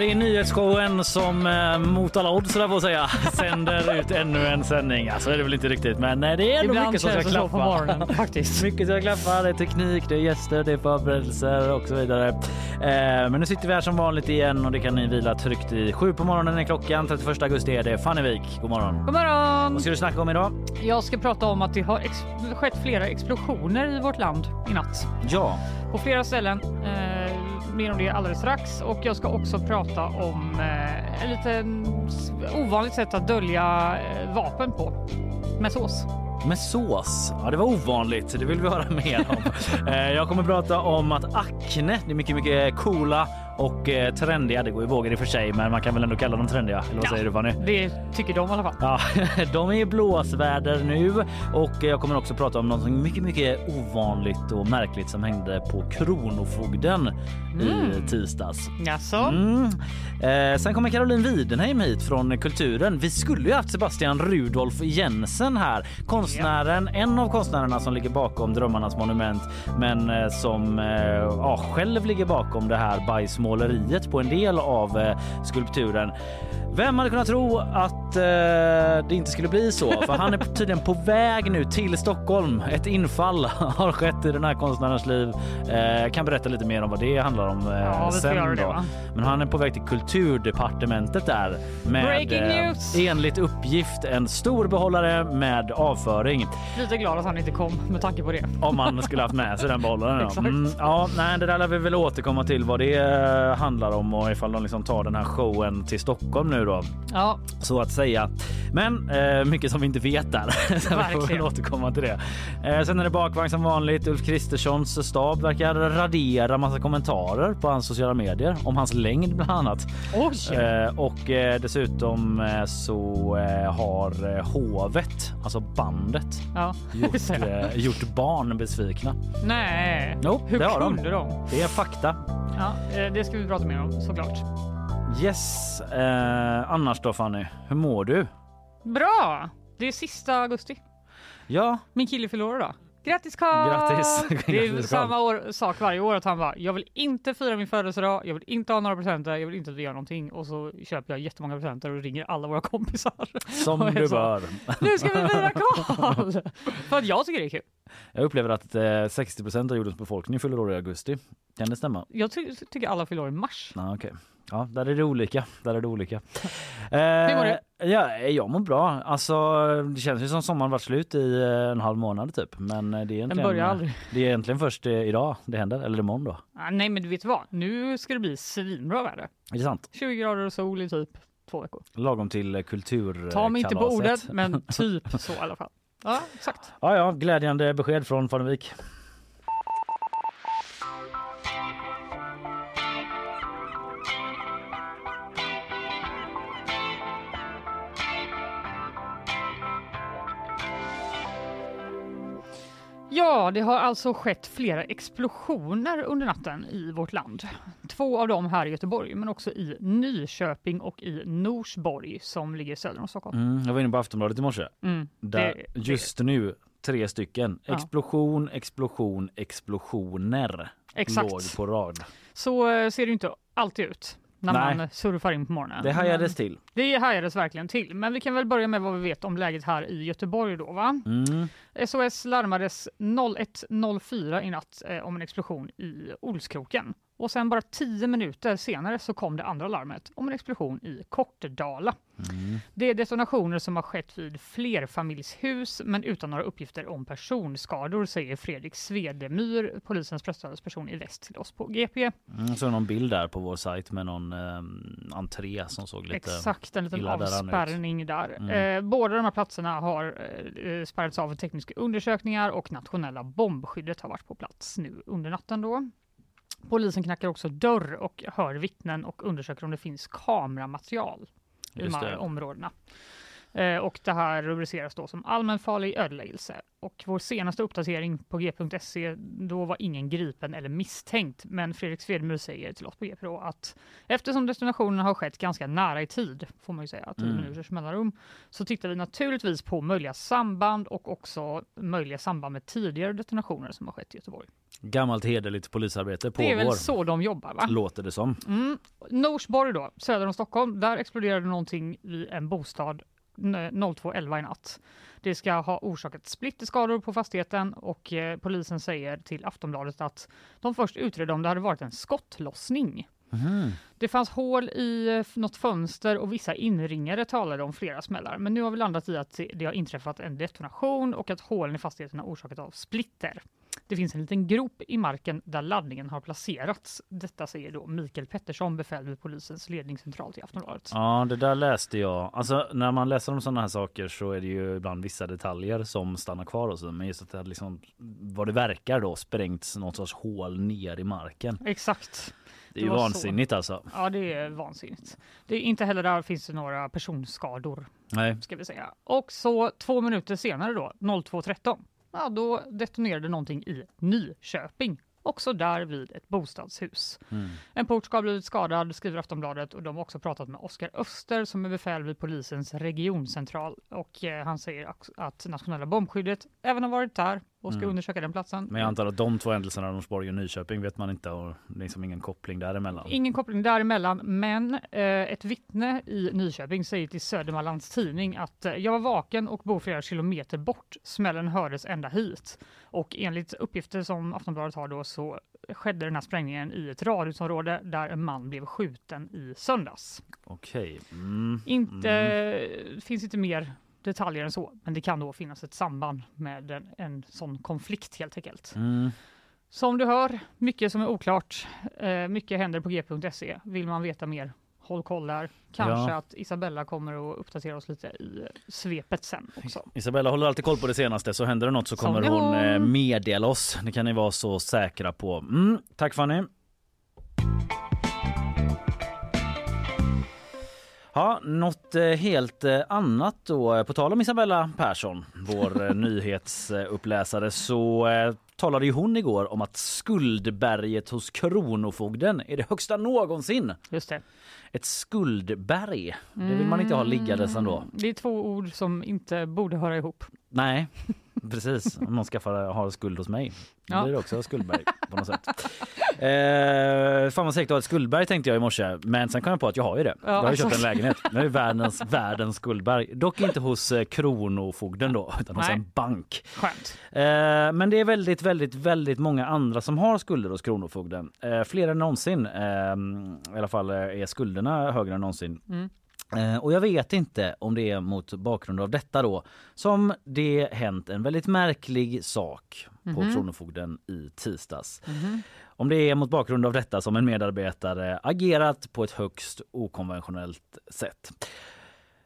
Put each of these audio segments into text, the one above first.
Det är nyhetsshowen som eh, mot alla odds får jag säga sänder ut ännu en sändning. Alltså är det väl inte riktigt, men eh, det är ändå Ibland mycket som ska så klaffa. på morgonen faktiskt. Mycket ska klaffa. Det är teknik, det är gäster, det är förberedelser och så vidare. Eh, men nu sitter vi här som vanligt igen och det kan ni vila tryggt i. Sju på morgonen är klockan. 31 augusti är det. Fannevik, god morgon. God morgon! Vad ska du snacka om idag? Jag ska prata om att det har skett flera explosioner i vårt land i natt. Ja, På flera ställen. Eh, mer om det alldeles strax. Och jag ska också prata om eh, ett lite s- ovanligt sätt att dölja eh, vapen på. Med sås. med sås. Ja, det var ovanligt. Det vill vi höra mer om. Eh, Jag kommer prata om att Acne, det är mycket, mycket coola och eh, trendiga. Det går i vågor i och för sig, men man kan väl ändå kalla dem trendiga. Eller vad Ja. säger du Fanny? Det tycker de i alla fall. Ja, de är i blåsväder nu och jag kommer också prata om något mycket, mycket ovanligt och märkligt som hände på Kronofogden i tisdags. Jaså? Mm. Eh, sen kommer Caroline Widenheim hit från Kulturen. Vi skulle ju haft Sebastian Rudolf Jensen här. Konstnären, en av konstnärerna som ligger bakom Drömmarnas monument men eh, som eh, ja, själv ligger bakom det här bajsmåleriet på en del av eh, skulpturen. Vem hade kunnat tro att eh, det inte skulle bli så? För han är tydligen på väg nu till Stockholm. Ett infall har skett i den här konstnärens liv. Eh, kan berätta lite mer om vad det handlar om eh, Ja, sen. det? Men han är på väg till kulturdepartementet där med eh, enligt uppgift en stor behållare med avföring. Lite glad att han inte kom med tanke på det. Om man skulle haft med sig den behållaren. Mm, ja, nej, det där lär vi väl återkomma till vad det eh, handlar om och ifall de liksom tar den här showen till Stockholm nu då Ja, så att säga. Men eh, mycket som vi inte vet där. vi får återkomma till det. Eh, sen är det bakvagn som vanligt. Ulf Kristerssons stab verkar radera massa kommentarer på hans sociala medier om hans längd bland annat. Eh, och eh, dessutom eh, så har hovet, alltså bandet, Ja, gjort, gjort barn besvikna. Nej, Jo, hur det har de. kunde de? Det är fakta. Ja, eh, det ska vi prata mer om såklart. Yes. Eh, annars då Fanny, hur mår du? Bra! Det är sista augusti. Ja, Min kille fyller år idag. Grattis Karl! Grattis. Det är Grattis, samma år, sak varje år att han bara, jag vill inte fira min födelsedag, jag vill inte ha några presenter, jag vill inte att vi gör någonting och så köper jag jättemånga presenter och ringer alla våra kompisar. som du så, bör. Nu ska vi fira Karl! För att jag tycker det är kul. Jag upplever att eh, 60% av jordens befolkning fyller år i augusti. Kan det stämma? Jag ty tycker alla fyller år i mars. Ja, okej. Ja, där är det olika. Där är det olika. Eh, Hur mår du? Ja, jag mår bra. Alltså, det känns ju som sommaren varit slut i eh, en halv månad typ. Men eh, det är egentligen, börjar aldrig. Det är egentligen först eh, idag det händer, eller imorgon då. Ah, nej men du vet vad, nu ska det bli svinbra väder. Är det sant? 20 grader och sol i typ två veckor. Lagom till eh, kulturkalaset. Ta mig inte på ordet, men typ så i alla fall. Ja, exakt. Ja, ja, glädjande besked från Farnevik. Ja, det har alltså skett flera explosioner under natten i vårt land. Två av dem här i Göteborg, men också i Nyköping och i Norsborg som ligger söder om Stockholm. Mm, jag var inne på Aftonbladet i morse. Mm, Där det- just nu tre stycken. Ja. Explosion, explosion, explosioner Exakt. låg på rad. Så eh, ser det inte alltid ut när Nej. man surfar in på morgonen. Det hajades till. Det hajades verkligen till. Men vi kan väl börja med vad vi vet om läget här i Göteborg då va? Mm. SOS larmades 01.04 i natt eh, om en explosion i Olskroken. Och sen bara tio minuter senare så kom det andra larmet om en explosion i Kortedala. Mm. Det är detonationer som har skett vid flerfamiljshus men utan några uppgifter om personskador säger Fredrik Svedemyr, polisens presstalesperson i väst till oss på GP. Mm, så någon bild där på vår sajt med någon eh, entré som såg lite... Exakt, en liten avspärrning där. Mm. Eh, båda de här platserna har eh, spärrats av för tekniska undersökningar och nationella bombskyddet har varit på plats nu under natten då. Polisen knackar också dörr och hör vittnen och undersöker om det finns kameramaterial i de här det. områdena. Eh, och det här rubriceras då som allmänfarlig ödeläggelse. Och vår senaste uppdatering på g.se, då var ingen gripen eller misstänkt. Men Fredrik Svedmyr säger till oss på GP att eftersom destinationen har skett ganska nära i tid, får man ju säga, tio Mm. minuters mellanrum, så tittar vi naturligtvis på möjliga samband och också möjliga samband med tidigare destinationer som har skett i Göteborg. Gammalt hederligt polisarbete Det är väl pågår. så de jobbar va? Låter det som. Mm. Norsborg då, söder om Stockholm, där exploderade någonting i en bostad 02.11 i natt. Det ska ha orsakat splitterskador på fastigheten och eh, polisen säger till Aftonbladet att de först utredde om det hade varit en skottlossning. Mhm. Det fanns hål i eh, något fönster och vissa inringare talade om flera smällar. Men nu har vi landat i att det- det har inträffat en detonation och att hålen i fastigheten har orsakat av splitter. Det finns en liten grop i marken där laddningen har placerats. Detta säger då Mikael Pettersson, befäl vid polisens ledningscentral till Aftonbladet. Ja, det där läste jag. Alltså, när man läser om sådana här saker så är det ju ibland vissa detaljer som stannar kvar och så. Men just att det liksom, vad det verkar då, sprängts något sorts hål ner i marken. Exakt. Det är Det var så. vansinnigt alltså. Ja, det är vansinnigt. Det är inte heller där finns det några personskador, Nej. ska vi säga. Och så två minuter senare då, 02.13, ja, då detonerade någonting i Nyköping. Också där vid ett bostadshus. Mm. En port ska ha blivit skadad, skriver Aftonbladet och de har också pratat med Oskar Öster som är befäl vid polisens regioncentral och eh, han säger att nationella bombskyddet även har varit där och ska Mm. undersöka den platsen. Men jag antar att de två händelserna, Norsborg och Nyköping, vet man inte och liksom ingen koppling däremellan. Ingen koppling däremellan, men eh, ett vittne i Nyköping säger till Södermanlands Tidning att eh, jag var vaken och bor flera kilometer bort. Smällen hördes ända hit. Och enligt uppgifter som Aftonbladet har då så skedde den här sprängningen i ett radhusområde där en man blev skjuten i söndags. Okej. Mm. Inte, Mm. finns inte mer detaljer än så, men det kan då finnas ett samband med en, en sån konflikt helt enkelt. Mm. Som du hör, mycket som är oklart. Eh, mycket händer på g.se. Vill man veta mer, håll koll där. Kanske Ja. att Isabella kommer att uppdatera oss lite i svepet sen också. Isabella håller alltid koll på det senaste så händer det något så kommer hon hon. eh, meddela oss. Det kan ni vara så säkra på. Mm. Tack Fanny. Ja, något eh, helt eh, annat då. På tal om Isabella Persson, vår eh, nyhetsuppläsare, så talade ju hon igår om att skuldberget hos Kronofogden är det högsta någonsin. Just det. Ett skuldberg, det vill man inte ha liggandes ändå. Mm, Det är två ord som inte borde höra ihop. Nej, precis. Om någon skaffar, har skuld hos mig. Då Ja. blir det också skuldberg på något sätt. Eh, fan vad säkert att ha ett skuldberg tänkte jag i morse. Men sen kom jag på att jag har ju det. Ja, jag har ju köpt en lägenhet. Jag har ju världens, världens skuldberg. Dock inte hos eh, Kronofogden då, utan hos Nej. en bank. Skönt. Eh, men det är väldigt, väldigt, väldigt många andra som har skulder hos Kronofogden. Eh, fler än någonsin. Eh, I alla fall eh, är skulderna högre än någonsin. Mm. Eh, och jag vet inte om det är mot bakgrund av detta då som det hänt en väldigt märklig sak på Mhm. Kronofogden i tisdags. Mhm. Om det är mot bakgrund av detta som en medarbetare agerat på ett högst okonventionellt sätt.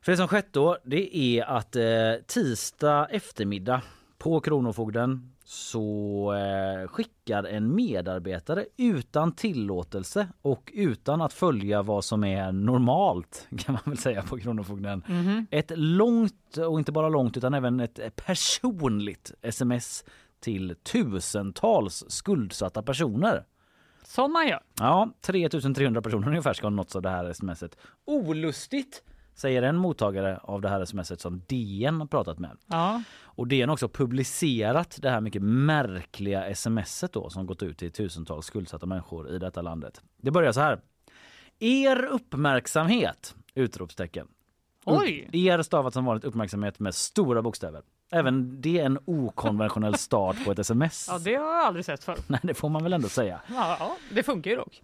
För det som skett då det är att eh, tisdag eftermiddag på Kronofogden så eh, skickar en medarbetare utan tillåtelse och utan att följa vad som är normalt kan man väl säga på Kronofogden. Mhm. Ett långt och inte bara långt utan även ett personligt sms till tusentals skuldsatta personer. Som man gör. Ja, 3300 personer ungefär ska ha nåtts av det här smset. Olustigt, säger en mottagare av det här smset som DN har pratat med. Ja. Och DN har också publicerat det här mycket märkliga smset då som gått ut till tusentals skuldsatta människor i detta landet. Det börjar så här. Er uppmärksamhet! Utropstecken. Oj! Er stavat som vanligt uppmärksamhet med stora bokstäver. Även det är en okonventionell start på ett sms. Ja, det har jag aldrig sett förr. Nej, det får man väl ändå säga. Ja, ja, det funkar ju dock.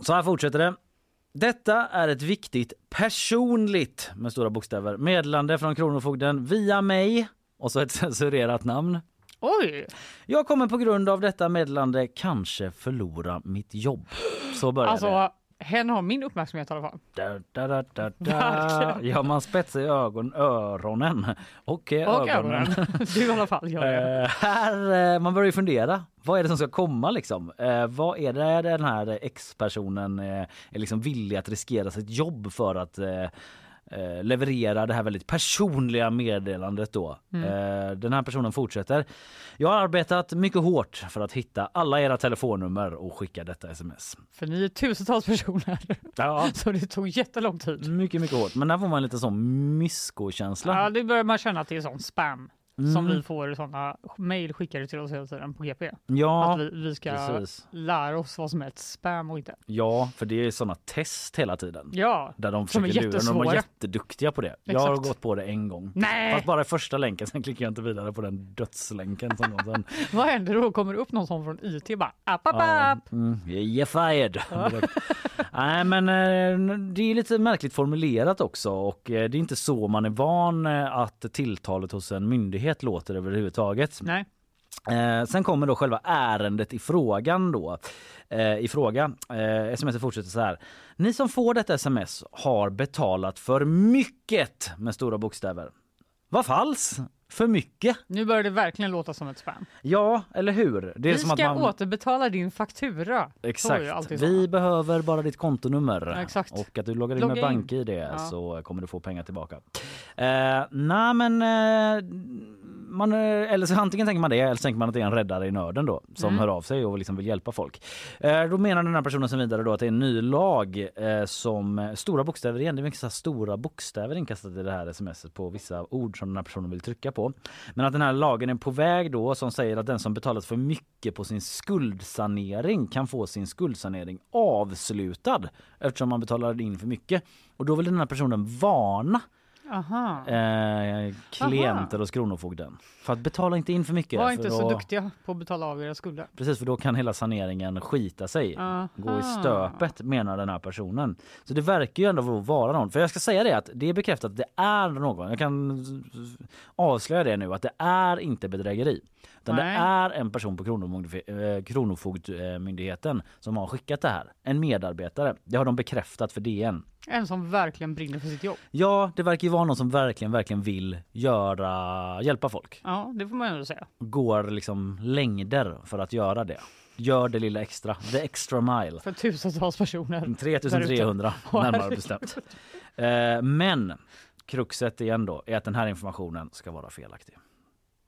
Så här fortsätter det. Detta är ett viktigt personligt med stora bokstäver meddelande från Kronofogden via mig och så ett censurerat namn. Oj! Jag kommer på grund av detta meddelande kanske förlora mitt jobb. Så börjar det. Hen har min uppmärksamhet i alla fall. Da, da, da, da. Ja, man spetsar ögon, öronen och, Och ögonen. Du i alla fall gör det. Eh, här, eh, man börjar ju fundera. Vad är det som ska komma liksom? Eh, vad är det den här ex-personen eh, är liksom villig att riskera sitt jobb för att eh, eh, leverera det här väldigt personliga meddelandet då. Eh, den här personen fortsätter. Jag har arbetat mycket hårt för att hitta alla era telefonnummer och skicka detta sms. För ni är tusentals personer. Ja. Så det tog jättelång tid. Mycket, mycket hårt. Men där får man lite sån mysko-känsla. Ja, det börjar man känna är sån spam. Mm. Som vi får såna mejl skickade till oss hela tiden på GP. Ja, att vi, vi ska precis. lära oss vad som är ett spam och inte. Ja, för det är såna test hela tiden. Ja, Där de Som är lura. De är jättesvåra. jätteduktiga på det. Jag har Exakt. gått på det en gång. nej! Fast bara första länken, sen klickar jag inte vidare på den dödslänken. Som de sen, Vad händer då? Kommer det upp någon sån från IT bara app, app, ja, app. mm, you're fired. Nej men eh, det är lite märkligt formulerat också och eh, det är inte så man är van eh, att tilltalet hos en myndighet låter överhuvudtaget. Nej. Eh, sen kommer då själva ärendet i frågan då. Eh, I fråga. Eh, sms fortsätter så här. Ni som får detta sms har betalat för mycket med stora bokstäver. Vad falskt? För mycket? Nu börjar det verkligen låta som ett spam. Ja, eller hur? Det är Vi som ska att man... återbetala din faktura. Exakt. Vi behöver bara ditt kontonummer Ja, exakt. och att du loggar in Logga med. BankID Ja. så kommer du få pengar tillbaka. Eh, Nej men eh, man, eh, eller så antingen tänker man det eller så tänker man att det är en räddare i nöden då som Mm. hör av sig och liksom vill hjälpa folk. Eh, då menar den här personen sen vidare då att det är en ny lag eh, som stora bokstäver igen. Det är här stora bokstäver inkastat i det här smset på vissa ord som den här personen vill trycka på. Men att den här lagen är på väg då som säger att den som betalat för mycket på sin skuldsanering kan få sin skuldsanering avslutad eftersom man betalade in för mycket. Och då vill den här personen varna Aha. eh, klienter hos Kronofogden för att betala inte in för mycket. Var inte så duktiga på att betala av era skulder. Precis för då kan hela saneringen skita sig. Gå i Aha. stöpet menar den här personen. Så det verkar ju ändå vara någon. För jag ska säga det att det är bekräftat att det är någon. Jag kan avslöja det nu att det är inte bedrägeri. Utan det Nej. är en person på Kronofogd- eh, Kronofogdmyndigheten som har skickat det här. En medarbetare. Det har de bekräftat för DN. En som verkligen brinner för sitt jobb. Ja, det verkar ju vara någon som verkligen, verkligen vill göra, hjälpa folk. Ja, det får man ändå säga. Går liksom längder för att göra det. Gör det lilla extra, the extra mile. För tusentals personer. 3300 Åh, närmare bestämt. Eh, men kruxet igen då är att den här informationen ska vara felaktig.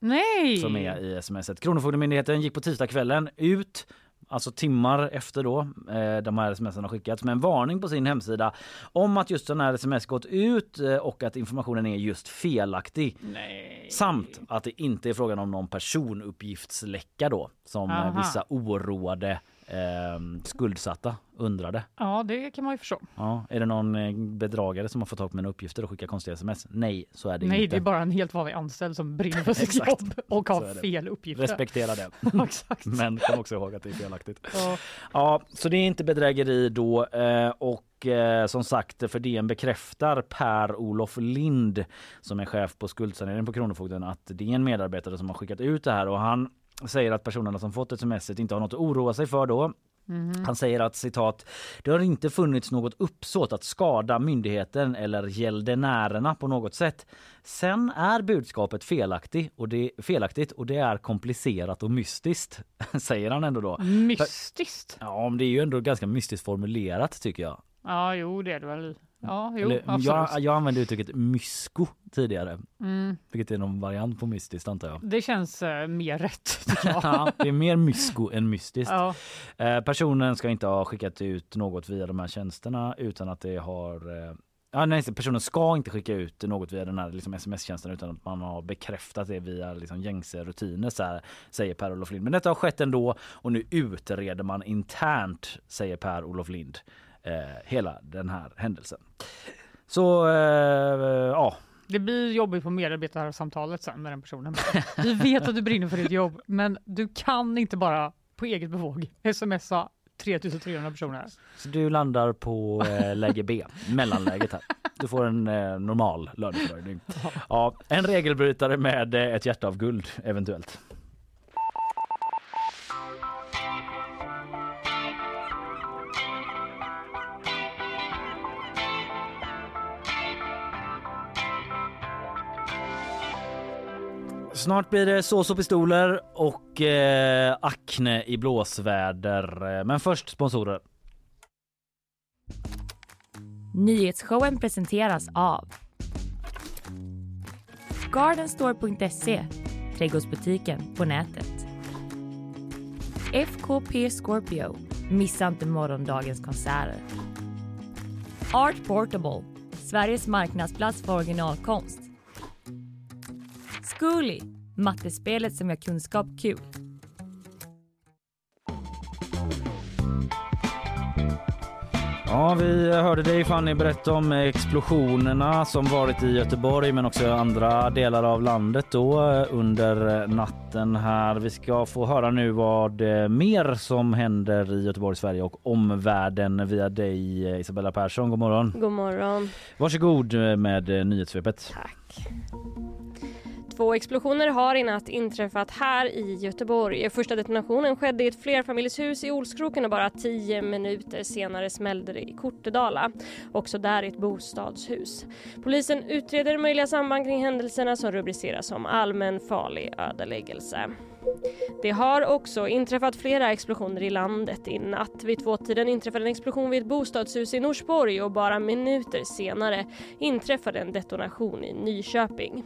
Nej! Som är i smset. Kronofogdemyndigheten gick på tisdagskvällen ut Alltså timmar efter då eh, de här smsen har skickats med en varning på sin hemsida om att just den här sms gått ut eh, och att informationen är just felaktig. Nej. Samt att det inte är frågan om någon personuppgiftsläcka då som eh, Aha. vissa oroade eh, skuldsatta undrade. Ja, det kan man ju förstå. Ja, är det någon eh, bedragare som har fått tag på mina uppgifter och skickar konstiga sms? Nej, så är det Nej, inte. det är bara en helt vanlig anställd som brinner för sitt jobb och har fel uppgifter. Respektera det. Exakt. Men kom också ihåg att det är felaktigt. Ja. Ja, så det är inte bedrägeri då eh, och eh, som sagt för DN bekräftar Per-Olof Lind som är chef på skuldsanering på Kronofogden att det är en medarbetare som har skickat ut det här och han säger att personerna som fått sms inte har något att oroa sig för då. Han säger att citat, det har inte funnits något uppsåt att skada myndigheten eller gäldenärerna på något sätt. Sen är budskapet felaktigt och det, felaktigt och det är komplicerat och mystiskt, säger han ändå då. Mystiskt. Ja, men det är ju ändå ganska mystiskt formulerat tycker jag. Ja, jo, det är det väl. Ja, jo, Eller, absolut. jag, jag använde uttrycket mysko tidigare, Mm, vilket är någon variant på mystiskt antar jag. det känns eh, mer rätt. Ja, det är mer mysko än mystiskt. Ja, Eh, personen ska inte ha skickat ut något via de här tjänsterna utan att det har eh, Ja, nej, personen ska inte skicka ut något via den här liksom, sms-tjänsten utan att man har bekräftat det via liksom, gängse rutiner, så här, säger Per-Olof Lind. Men detta har skett ändå och nu utreder man internt, säger Per-Olof Lind, eh, hela den här händelsen. Så eh, ja, det blir jobbigt på medarbetarsamtalet sen med den personen. Vi vet att du brinner för ditt jobb, men du kan inte bara på eget bevåg smsa 3300 personer. så du landar på eh, läge B, mellanläget här. Du får en eh, normal löneförhöjning. Ja, en regelbrytare med eh, ett hjärta av guld eventuellt. Snart blir det sås och pistoler och eh, akne i blåsväder. Men först sponsorer. Nyhetsshowen presenteras av Gardenstore.se, trädgårdsbutiken på nätet. FKP Scorpio, missa inte morgondagens konserter. Art Portable, Sveriges marknadsplats för originalkonst. Zcooly, mattespelet som gör kunskap kul. Ja, vi hörde dig Fanny berätta om explosionerna som varit i Göteborg men också andra delar av landet då eh, under natten här. Vi ska få höra nu vad eh, mer som händer i Göteborg, Sverige och omvärlden via dig eh, Isabella Persson. God morgon. God morgon. Varsågod med nyhetssvepet. Tack. Två explosioner har i natt inträffat här i Göteborg. Första detonationen skedde i ett flerfamiljshus i Olskroken och bara tio minuter senare smällde det i Kortedala. Också där i ett bostadshus. Polisen utreder möjliga samband kring händelserna som rubriceras som allmän farlig ödeläggelse. Det har också inträffat flera explosioner i landet i natt. Vid tvåtiden inträffade en explosion vid ett bostadshus i Norsborg och bara minuter senare inträffade en detonation i Nyköping.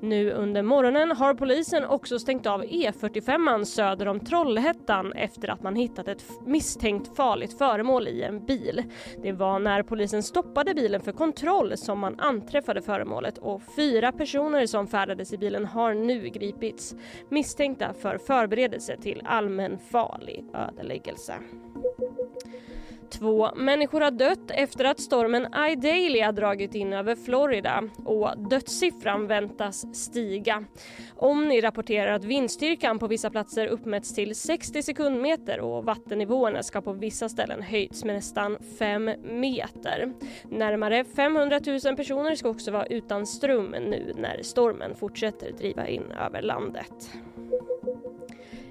Nu under morgonen har polisen också stängt av E45 söder om Trollhättan efter att man hittat ett misstänkt farligt föremål i en bil. Det var när polisen stoppade bilen för kontroll som man anträffade föremålet och fyra personer som färdades i bilen har nu gripits misstänkta för förberedelse till allmän farlig ödeläggelse. Två människor har dött efter att stormen Idalia dragit in över Florida och dödssiffran väntas stiga. Omni rapporterar att vindstyrkan på vissa platser uppmätts till 60 sekundmeter och vattennivåerna ska på vissa ställen höjts med nästan 5 meter. Närmare 500 000 personer ska också vara utan ström nu när stormen fortsätter driva in över landet.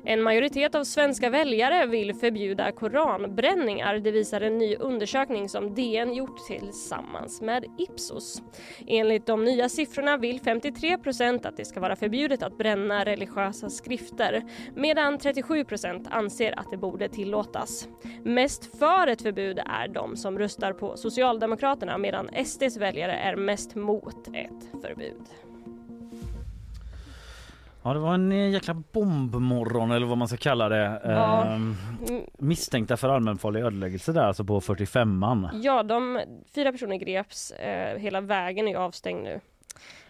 En majoritet av svenska väljare vill förbjuda koranbränningar. Det visar en ny undersökning som DN gjort tillsammans med Ipsos. Enligt de nya siffrorna vill 53 procent att det ska vara förbjudet att bränna religiösa skrifter medan 37 procent anser att det borde tillåtas. Mest för ett förbud är de som röstar på Socialdemokraterna medan SDs väljare är mest mot ett förbud. Ja, det var en eh, jäkla bombmorgon eller vad man ska kalla det. Ja. Ehm, misstänkta för allmänfarlig ödeläggelse där alltså på 45an. Ja, de fyra personer greps. Eh, hela vägen är avstängd nu.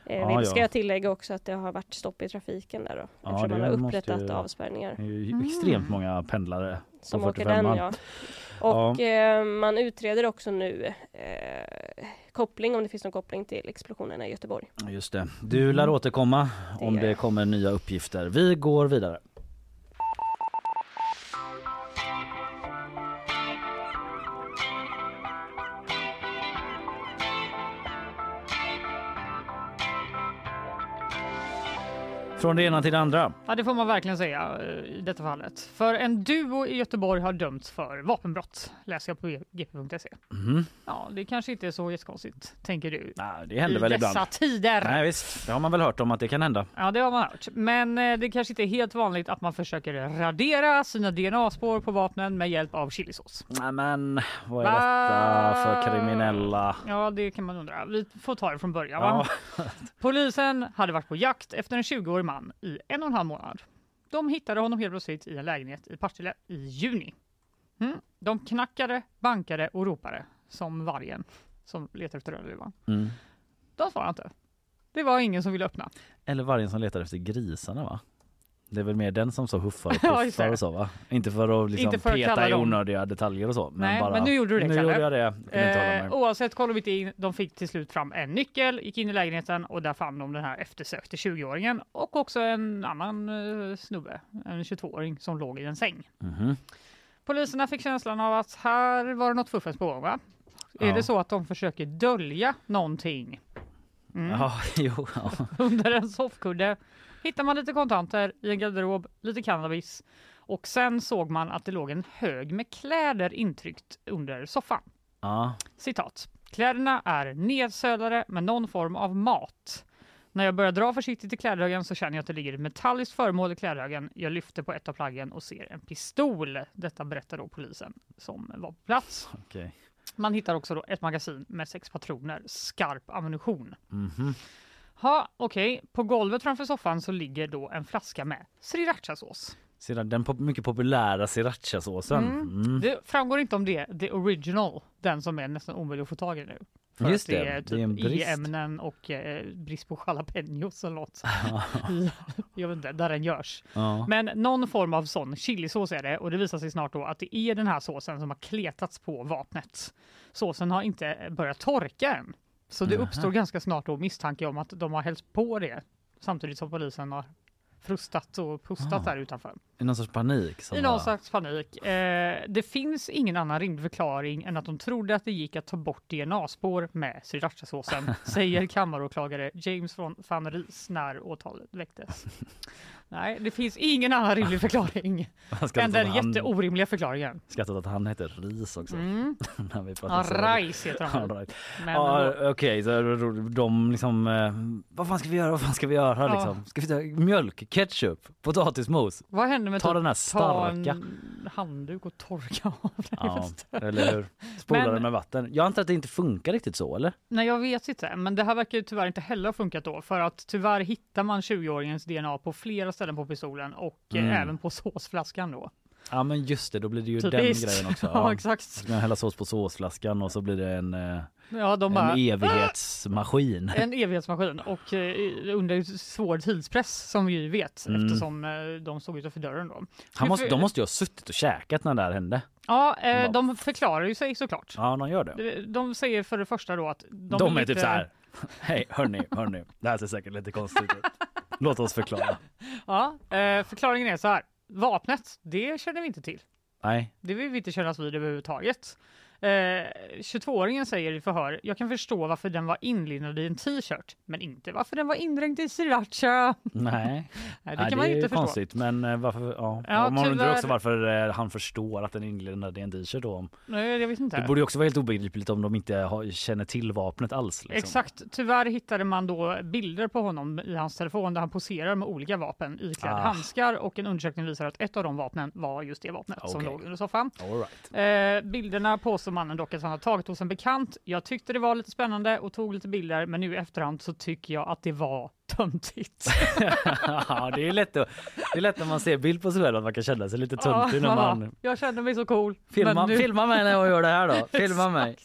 Eh, Ja, vi ska ja. jag tillägga också att det har varit stopp i trafiken där då. Ja, eftersom det man har måste upprättat ju- avspärrningar. Det är ju extremt många pendlare Som på åker den 45an. ja. Och eh, man utreder också nu eh, koppling, om det finns någon koppling till explosionerna i Göteborg. Just det. Du lär återkomma Det om det kommer nya uppgifter. Vi går vidare. Från det ena till det andra. Ja, det får man verkligen säga eh, i detta fallet. För en duo i Göteborg har dömts för vapenbrott, läser jag på gp.se. Mhm. Ja, det kanske inte är så jättekonstigt, tänker du. Nej, det händer I väl dessa ibland. tider. Nej visst, det har man väl hört om att det kan hända. Ja, det har man hört. Men eh, det kanske inte är helt vanligt att man försöker radera sina DNA-spår på vapnen med hjälp av chilisås. Nej men vad är detta för kriminella? Ja, det kan man undra. Vi får ta det från början. Ja. Polisen hade varit på jakt efter en 20-årig man i en och en halv månad. De hittade honom helt plötsligt i en lägenhet i Partille i juni. Mm. De knackade, bankade och ropade som vargen som letar efter rödluvan. Mm. De svarade inte. Det var ingen som ville öppna. Eller vargen som letar efter grisarna va? Det är väl mer den som så huffar och puffar och så va? Inte för att liksom Inte för att peta i dem- onödiga detaljer och så. Nej, men nu gjorde du det, Nu Kalle. gjorde jag det. Jag Eh, oavsett kollade vi in. De fick till slut fram en nyckel, gick in i lägenheten och där fann de den här eftersökte 20-åringen och också en annan eh, snubbe, en 22-åring som låg i en säng. Mhm. Poliserna fick känslan av att här var det något fuffens på gång va? Är Ja. det så att de försöker dölja någonting? Mm. Ja, jo, ja. Under en soffkudde hittar man lite kontanter i en garderob, lite cannabis och sen såg man att det låg en hög med kläder intryckt under soffan. ja. Citat. Kläderna är nedsölade med någon form av mat. När jag börjar dra försiktigt i klädhögen så känner jag att det ligger ett metalliskt föremål i klädhögen. Jag lyfter på ett av plaggen och ser en pistol. Detta berättar då polisen som var på plats. Okej. Man hittar också då ett magasin med sex patroner, skarp ammunition. Mhm. Ha, okej. På golvet framför soffan så ligger då en flaska med srirachasås. Den pop- mycket populära srirachasåsen. Mm. Mm. Det framgår inte om det the original, den som är nästan omöjlig att få tag i nu. För Just att det det, är det typ är en brist. e-ämnen och eh, brist på jalapenos eller något. Jag vet inte, där den görs. ja. Men någon form av sån chilisås är det och det visar sig snart då att det är den här såsen som har kletats på vapnet. Såsen har inte börjat torka än. Så det uppstår ganska snart då misstanke om att de har hällt på det samtidigt som polisen har frustat och pustat Ah. där utanför. I någon sorts panik. I någon slags panik. Eh, det finns ingen annan rimlig förklaring än att de trodde att det gick att ta bort DNA-spår med srirachasåsen, säger kammaråklagare James von van Ries när åtalet väcktes. Nej, det finns ingen annan rimlig förklaring Jag skrattar än den han- jätteorimliga förklaringen. Skrattat att han heter Ris också. Mm. När vi Ja, så. Rais heter han. Right. Men Ja, Okej, så de liksom, eh, vad fan ska vi göra, vad fan ska vi göra Ja. liksom? Ska vi ta mjölk, ketchup, potatismos? vad händer med Ta typ den här ta starka. en handduk och torka av den? Ja, eller hur? Spola den med vatten. Jag antar att det inte funkar riktigt så, eller? Nej, jag vet inte, men det här verkar ju tyvärr inte heller ha funkat då, för att tyvärr hittar man 20-åringens DNA på flera ställen på pistolen och eh, Mm. även på såsflaskan då. Ja men just det, då blir det ju den Typiskt. grejen också. Ja, Ja. exakt. Så jag hälla sås på såsflaskan och så blir det en, eh, Ja, de en bara, evighetsmaskin. en evighetsmaskin och eh, under svår tidspress som vi vet Mm. eftersom de stod utanför dörren då. Han måste, de måste ju ha suttit och käkat när det här hände. Ja, eh, de förklarar ju sig såklart. Ja, de gör det. De- säger för det första då att de, De, vill är typ så här. Hej hörni, hörni. Det här ser säkert lite konstigt ut. Låt oss förklara. Ja, eh, förklaringen är så här. Vapnet, det känner vi inte till. Nej, Det vill vi inte kännas vid överhuvudtaget. Eh, 22-åringen säger i förhör, jag kan förstå varför den var inlindad i en t-shirt, men inte varför den var indränkt i sriracha. nej. Nej, det kan man ju inte förstå. konstigt. Men eh, varför? Ja. Ja, man undrar tyvärr- också varför eh, han förstår att den är inlindad i en t-shirt då. Nej, jag vet inte. Det borde också vara helt obegripligt om de inte har, känner till vapnet alls. Liksom. Exakt. Tyvärr hittade man då bilder på honom i hans telefon där han poserar med olika vapen iklädd Ah. handskar och en undersökning visar att ett av de vapnen var just det vapnet som Okej. låg under soffan. All right. Eh, bilderna påstår mannen dock att han har tagit hos en bekant. Jag tyckte det var lite spännande och tog lite bilder men nu i efterhand så tycker jag att det var töntigt. ja, det är lätt att, det är lätt när man ser bild på sig själv att man kan känna sig lite töntig när man Jag känner mig så cool. filmar, men nu- filma mig när jag gör det här då. Filma mig.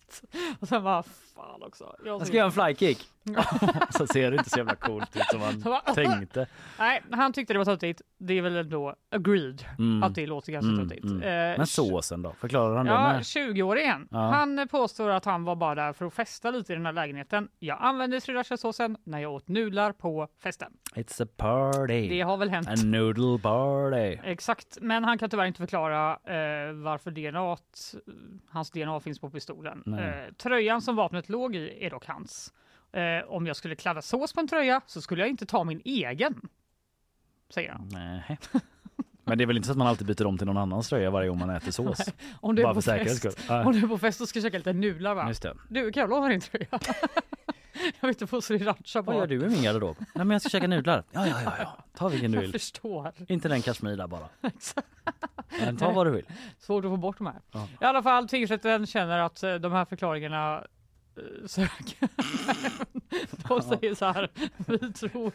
Och sen bara, fan också. Jag ska göra en flykick. Så ser det inte så jävla coolt ut som man bara- tänkte. Nej, han tyckte det var töntigt. Det är väl ändå agreed Mm. att det låter ganska Mm, töntigt. mm. Eh, Men såsen då? Förklarar han det Ja, med? 20-åringen. Ja. Han påstår att han var bara där för att festa lite i den här lägenheten. Jag använde srirachasåsen när jag åt nudlar på festen. It's a party. Det har väl hänt. A noodle party. Exakt, men han kan tyvärr inte förklara eh, varför DNA, hans DNA finns på pistolen. Eh, tröjan som vapnet låg i är dock hans. Eh, om jag skulle kladda sås på en tröja så skulle jag inte ta min egen. Säger han. Nej. Men det är väl inte så att man alltid byter om till någon annans tröja varje gång man äter sås? Om du är Bara på fest, om du är på fest och ska käka lite nudlar va? Just det. Du, kan jag låna din tröja? jag vill inte få sriracha på. Vad gör du i min garderob? Nej men jag ska käka nudlar. Ja, ja, ja, ja. Ta vilken du Jag vill. förstår. Inte den kashmir där bara. Men ta vad du vill. Svårt att få bort de här. Ja. I alla fall, tingsrätten känner att eh, de här förklaringarna eh, söker. de säger så här, vi tror,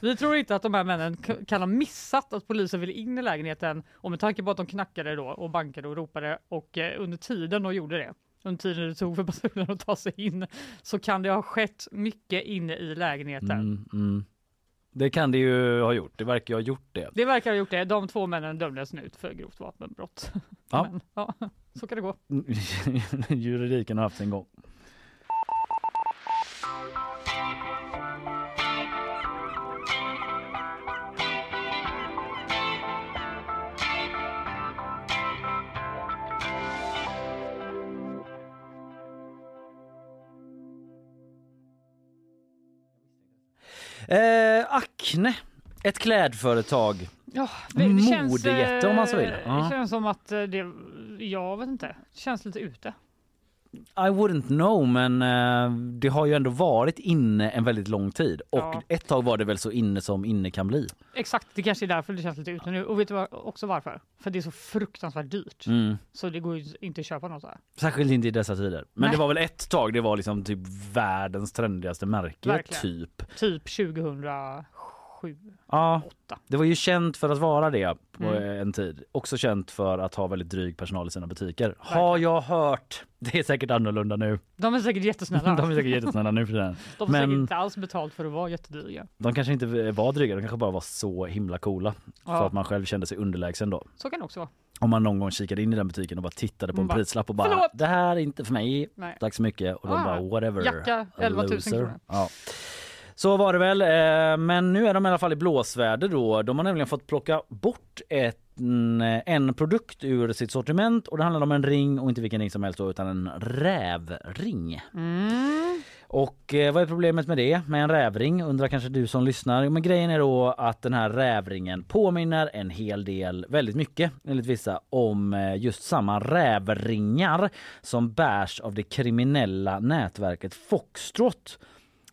vi tror inte att de här männen kan ha missat att polisen ville in i lägenheten och med tanke på att de knackade då och bankade och ropade och eh, under tiden de gjorde det under tiden det tog för patrullen att ta sig in så kan det ha skett mycket inne i lägenheten. Mm, mm. Det kan det ju ha gjort. Det verkar ha gjort det. Det verkar ha gjort det. De två männen dömdes nu för grovt vapenbrott. Ja. Men, ja, så kan det gå. Juridiken har haft sin gång. Eh, Acne, ett klädföretag. Ja, Modejätte, om man så vill. eh, Ja. Det känns som att eh, det, jag vet inte, det känns lite ute. I wouldn't know men eh, det har ju ändå varit inne en väldigt lång tid och Ja. ett tag var det väl så inne som inne kan bli. Exakt, det kanske är därför det känns lite ute nu. Och vet du också varför? För det är så fruktansvärt dyrt. Mm. Så det går ju inte att köpa något här. Särskilt inte i dessa tider. Men Nej. det var väl ett tag det var liksom typ världens trendigaste märke Verkligen. typ. Typ 2007, Ja, 2008. det var ju känt för att vara det på Mm. en tid. Också känt för att ha väldigt dryg personal i sina butiker. Har jag hört. Det är säkert annorlunda nu. De är säkert jättesnälla. De är säkert jättesnälla nu för tiden. De får Men- säkert inte alls betalt för att vara jättedryga. De kanske inte var dryga, de kanske bara var så himla coola. För Ja. att man själv kände sig underlägsen då. Så kan det också vara. Om man någon gång kikade in i den butiken och bara tittade på en Man bara, prislapp och bara "Förlåt." det här är inte för mig. Nej. Tack så mycket. Och de Ah, bara whatever. jacka, a 11 000 loser." kronor. Ja. Så var det väl. eh, Men nu är de i alla fall i blåsväder då. De har nämligen fått plocka bort ett en, en produkt ur sitt sortiment och det handlar om en ring och inte vilken ring som helst då, utan en rävring. Mm. Och eh, vad är problemet med det med en rävring undrar kanske du som lyssnar. Men grejen är då att den här rävringen påminner en hel del, väldigt mycket enligt vissa, om eh, just samma rävringar som bärs av det kriminella nätverket Foxtrot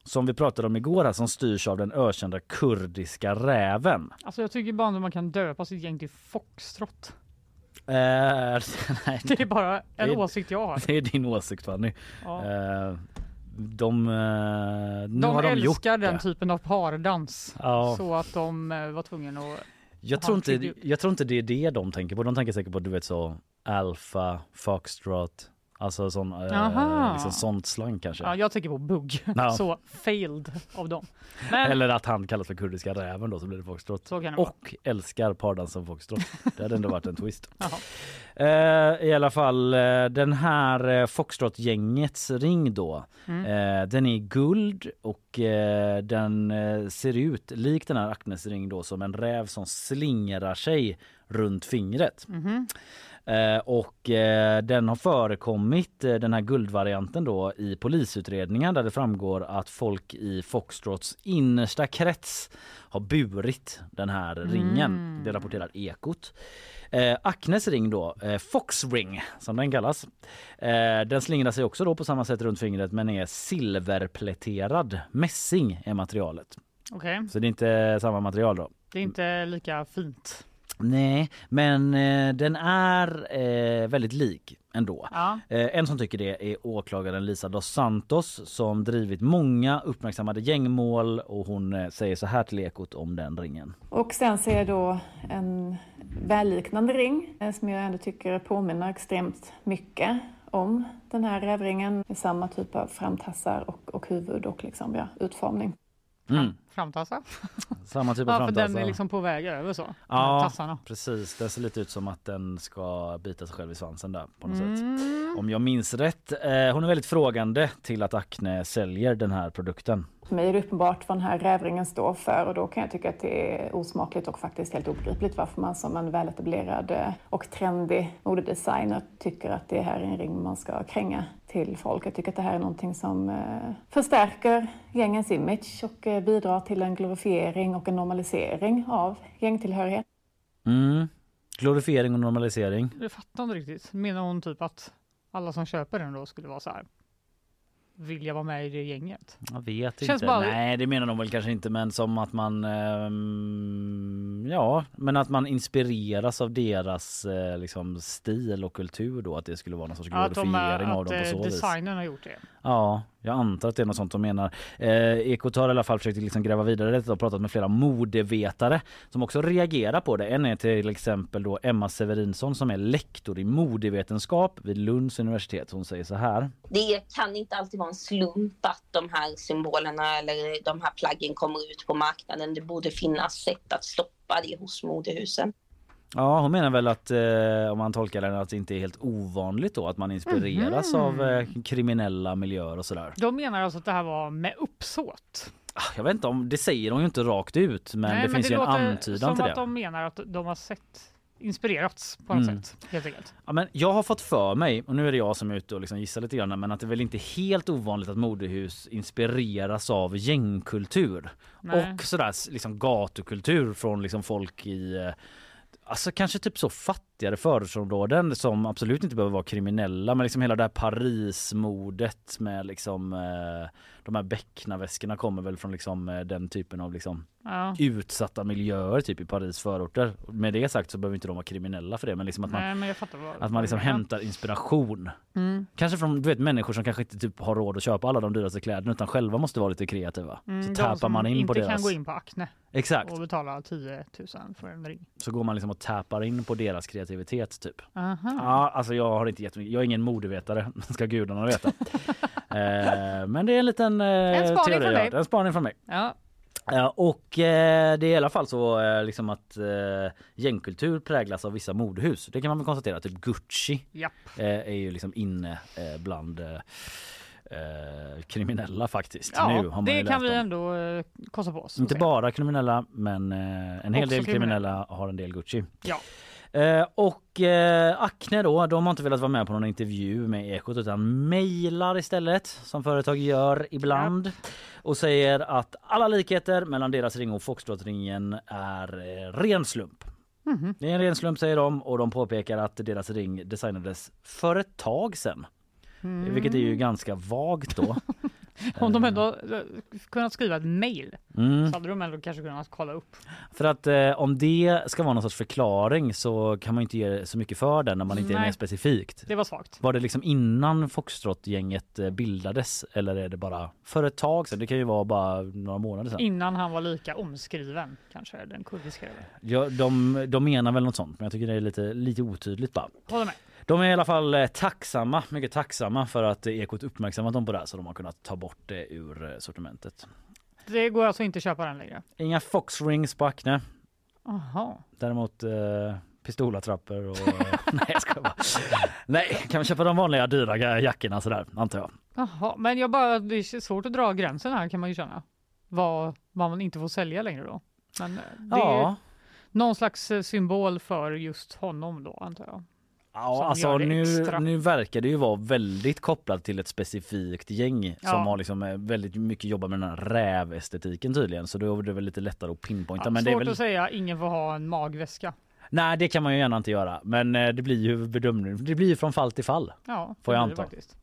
som vi pratade om igår här, som styrs av den ökända kurdiska räven. Alltså jag tycker bara att man kan döpa sitt gäng till Foxtrot. Eh, nej, Det är bara en Det är- åsikt jag har. det är din åsikt Fanny. Ja. Eh, de, eh, nu De har de gjort älskar den det. typen av pardans. Ja. Så att de eh, var tvungna att... Jag tror, inte, jag tror inte det är det de tänker på. De tänker säkert på du vet så Alpha, Foxtrot, alltså sån, eh, liksom sånt slang kanske. Ja, jag tänker på bugg. Ja. Så failed av dem. Men Eller att han kallas för kurdiska räven då så blir det Foxtrot. så det. Och älskar pardansen Foxtrot. Det hade ändå varit en twist. Eh, I alla fall eh, den här eh, Foxtrot-gängets ring då. Mm. Eh, den är guld och eh, den ser ut lik den här Acnes ring då som en räv som slingrar sig runt fingret. Mhm. Eh, och eh, den har förekommit, eh, den här guldvarianten då, i polisutredningar där det framgår att folk i Foxtrots innersta krets har burit den här ringen. Det rapporterar Ekot. Eh, Acnes ring då, eh, Fox ring som den kallas. Eh, den slingrar sig också då på samma sätt runt fingret men är silverpläterad. Mässing är materialet. Okej, Så det är inte samma material då. det är inte lika fint. Nej, men eh, den är eh, väldigt lik ändå. Ja. Eh, en som tycker det är åklagaren Lisa dos Santos som drivit många uppmärksammade gängmål och hon eh, säger så här till Ekot om den ringen. Och sen ser jag då en välliknande ring eh, som jag ändå tycker påminner extremt mycket om den här rävringen med samma typ av framtassar och, och huvud och liksom, ja, utformning. Mm. Framtassa. Samma typ av Ja, för den är liksom på väg över så. Ja. Tassarna. Precis, den ser lite ut som att den ska bita sig själv i svansen där på något sätt. Mm. Om jag minns rätt. Eh, hon är väldigt frågande till att Acne säljer den här produkten. För mig är det uppenbart vad den här rävringen står för och då kan jag tycka att det är osmakligt och faktiskt helt obegripligt varför man som en väletablerad eh, och trendig modedesigner tycker att det här är en ring man ska kränga till folk. Jag tycker att det här är någonting som eh, förstärker gängens image och eh, bidrar till en glorifiering och en normalisering av gängtillhörighet. Mm. Glorifiering och normalisering. Jag fattar inte riktigt. Menar hon typ att alla som köper den då skulle vara så här? Vill jag vara med i det gänget? Jag vet Känns inte. bara- Nej, det menar de väl kanske inte, men som att man ehm, ja, men att man inspireras av deras eh, liksom stil och kultur då, att det skulle vara någon sorts Ja, att de, glorifiering är- av att dem på eh, så vis. designern har gjort det. Ja, jag antar att det är något sånt de menar. Eh, Ekot har i alla fall försökt liksom gräva vidare detta och pratat med flera modevetare som också reagerar på det. En är till exempel då Emma Severinsson som är lektor i modevetenskap vid Lunds universitet. Hon säger så här. det kan inte alltid vara en slump att de här symbolerna eller de här plaggen kommer ut på marknaden. Det borde finnas sätt att stoppa det hos modehusen. Ja, hon menar väl att eh, om man tolkar den att det inte är helt ovanligt då att man inspireras Mhm. av eh, kriminella miljöer och sådär. De menar alltså att det här var med uppsåt. Ah, Jag vet inte om det säger hon ju inte rakt ut men Nej, det finns ju en antydan som till att det. de menar att de har sett inspirerats på något Mm. sätt. Helt enkelt. Ja, men jag har fått för mig, och nu är det jag som är ute och liksom gissar lite grann, men att det är väl inte helt ovanligt att modehus inspireras av gängkultur Nej. och sådär liksom gatukultur från liksom folk i eh, Alltså kanske typ så fattigare förortsområden som absolut inte behöver vara kriminella men liksom hela det här Parismodet med liksom eh, de här becknarväskorna kommer väl från liksom eh, den typen av liksom Ja. utsatta miljöer typ i Paris förorter. Med det sagt så behöver inte de vara kriminella för det men liksom att man, Nej, vad, att man liksom hämtar inspiration. Mm. Kanske från du vet, människor som kanske inte typ har råd att köpa alla de dyraste kläderna utan själva måste vara lite kreativa. Mm, så tappar man in på inte deras... kan gå in på Acne Exakt. och betala 10 000 för en ring. Så går man liksom och tappar in på deras kreativitet typ. Aha. Ja, alltså jag har inte jättemycket. Jag är ingen modevetare, ska gudarna veta. eh, men det är en liten eh, En spaning teori. från dig. En spaning från mig. Ja. Ja, och eh, det är i alla fall så eh, liksom att eh, gängkultur präglas av vissa modehus. Det kan man väl konstatera. Typ Gucci Japp. eh, är ju liksom inne eh, bland eh, eh, kriminella faktiskt. Ja, det kan vi om. ändå eh, kosta på oss. Inte bara kriminella men eh, en hel Också del kriminella kriminella. har en del Gucci. Ja. Eh, och eh, Acne då, de har inte velat vara med på någon intervju med Ekot utan mejlar istället som företag gör ibland och säger att alla likheter mellan deras ring och Foxtrot-ringen är eh, ren slump. Mhm. Det är en ren slump säger de och de påpekar att deras ring designades för ett tag sedan. Mm. Vilket är ju ganska vagt då. Om de ändå eh, kunnat skriva ett mail Mm. så hade de ändå kanske kunnat kolla upp. För att eh, om det ska vara någon sorts förklaring så kan man inte ge så mycket för den när man inte är Nej. mer specifikt. Det var svagt. Var det liksom innan Foxtrot-gänget eh, bildades eller är det bara för ett tag sedan? Det kan ju vara bara några månader sedan. Innan han var lika omskriven kanske den kurdiska. Ja, de, de menar väl något sånt men jag tycker det är lite, lite otydligt bara. Håller med. De är i alla fall eh, tacksamma, mycket tacksamma för att Ekot uppmärksammat dem på det här så de har kunnat ta bort det ur eh, sortimentet. Det går alltså inte att köpa den längre. Inga Fox rings på Acne. Aha. Däremot eh, pistolattrappor och... nej jag ska bara. Nej, kan man köpa de vanliga dyra jackorna sådär antar jag. Jaha, men jag bara, det är svårt att dra gränsen här kan man ju känna. Vad, vad man inte får sälja längre då. Men eh, det är Ja, någon slags symbol för just honom då antar jag. Ja alltså nu, extra. nu verkar det ju vara väldigt kopplat till ett specifikt gäng Ja. som har liksom eh, väldigt mycket jobbat med den här rävestetiken tydligen så då är det väl lite lättare att pinpointa. Ja, men det är svårt väl... att säga, ingen får ha en magväska. Nej det kan man ju gärna inte göra men eh, det blir ju bedömning. Det blir ju från fall till fall. Ja, Får jag anta. Faktiskt.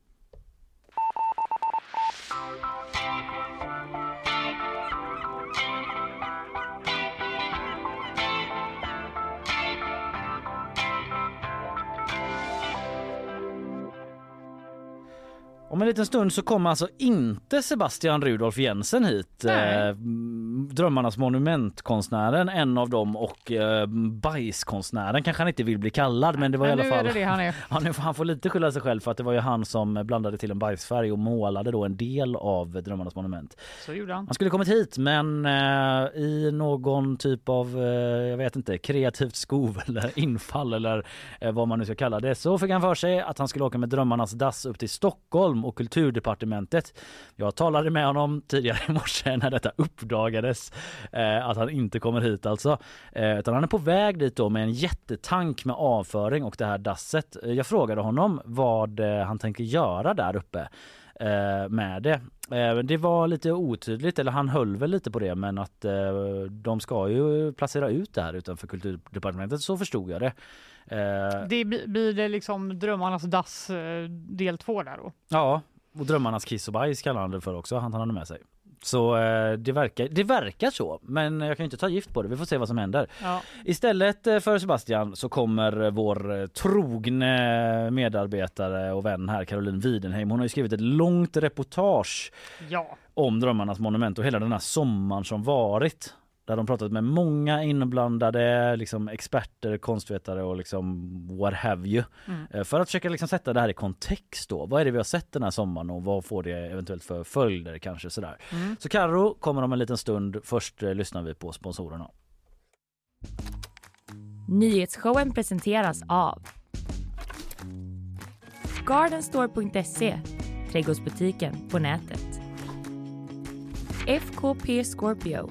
Om en liten stund så kommer alltså inte Sebastian Rudolf Jensen hit. Nej. Eh, mm, Drömmarnas monumentkonstnären, en av dem och eh, bajskonstnären kanske han inte vill bli kallad men det var Men i alla fall det det han är. Han, han får lite skylla sig själv för att det var ju han som blandade till en bajsfärg och målade då en del av Drömmarnas monument. Så gjorde han. Han skulle kommit hit men eh, i någon typ av, eh, jag vet inte, kreativt skov eller infall eller eh, vad man nu ska kalla det så fick han för sig att han skulle åka med Drömmarnas dass upp till Stockholm och kulturdepartementet. Jag talade med honom tidigare i morse när detta uppdagades eh, att han inte kommer hit alltså. Eh, utan han är på väg dit då med en jättetank med avföring och det här dasset. Eh, jag frågade honom vad eh, han tänker göra där uppe eh, med det. Eh, det var lite otydligt, eller han höll väl lite på det, men att de ska ju placera ut det här utanför kulturdepartementet, så förstod jag det. Eh, Det blir det liksom drömmarnas dass eh, del två där då? Ja, och drömmarnas kiss och bajs kallar han det för också, han tar han med sig. Så eh, det verkar, det verkar så, men jag kan inte ta gift på det. Vi får se vad som händer. Ja. Istället för Sebastian så kommer vår trogne medarbetare och vän här Caroline Widenheim. Hon har ju skrivit ett långt reportage ja. om Drömmarnas monument och hela den här sommaren som varit. Där de pratat med många inblandade liksom experter, konstvetare och liksom what have you. Mm. Eh, För att försöka liksom sätta det här i kontext då. Vad är det vi har sett den här sommaren och vad får det eventuellt för följder kanske sådär. Mm. Så Karo kommer om en liten stund. Först eh, lyssnar vi på sponsorerna. Nyhetsshowen presenteras av Gardenstore.se, trädgårdsbutiken på nätet. FKP Scorpio,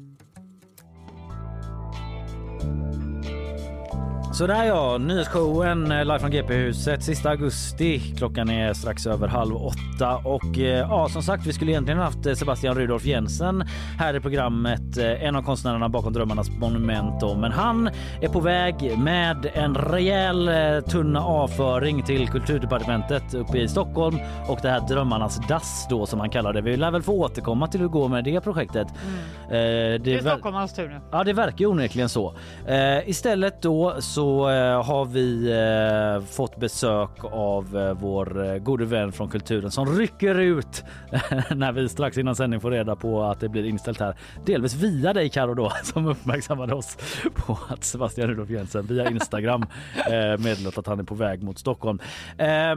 Så där ja, nyhetsshowen eh, live från GP-huset sista augusti. Klockan är strax över halv åtta och eh, ja, som sagt, vi skulle egentligen haft eh, Sebastian Rudolf Jensen här i programmet, en av konstnärerna bakom Drömmarnas monument. Då. Men han är på väg med en rejäl tunna avföring till kulturdepartementet uppe i Stockholm och det här Drömmarnas dass då som han kallar det. Vi lär väl få återkomma till hur det går med det projektet. Mm. Eh, det, det är Stockholms tur nu. Ja, det verkar onekligen så. Eh, istället då så eh, har vi eh, fått besök av eh, vår gode vän från kulturen som rycker ut när vi strax innan sändning får reda på att det blir inställt här. Delvis via dig Karo då som uppmärksammade oss på att Sebastian Rudolf Jensen via Instagram meddelat att han är på väg mot Stockholm.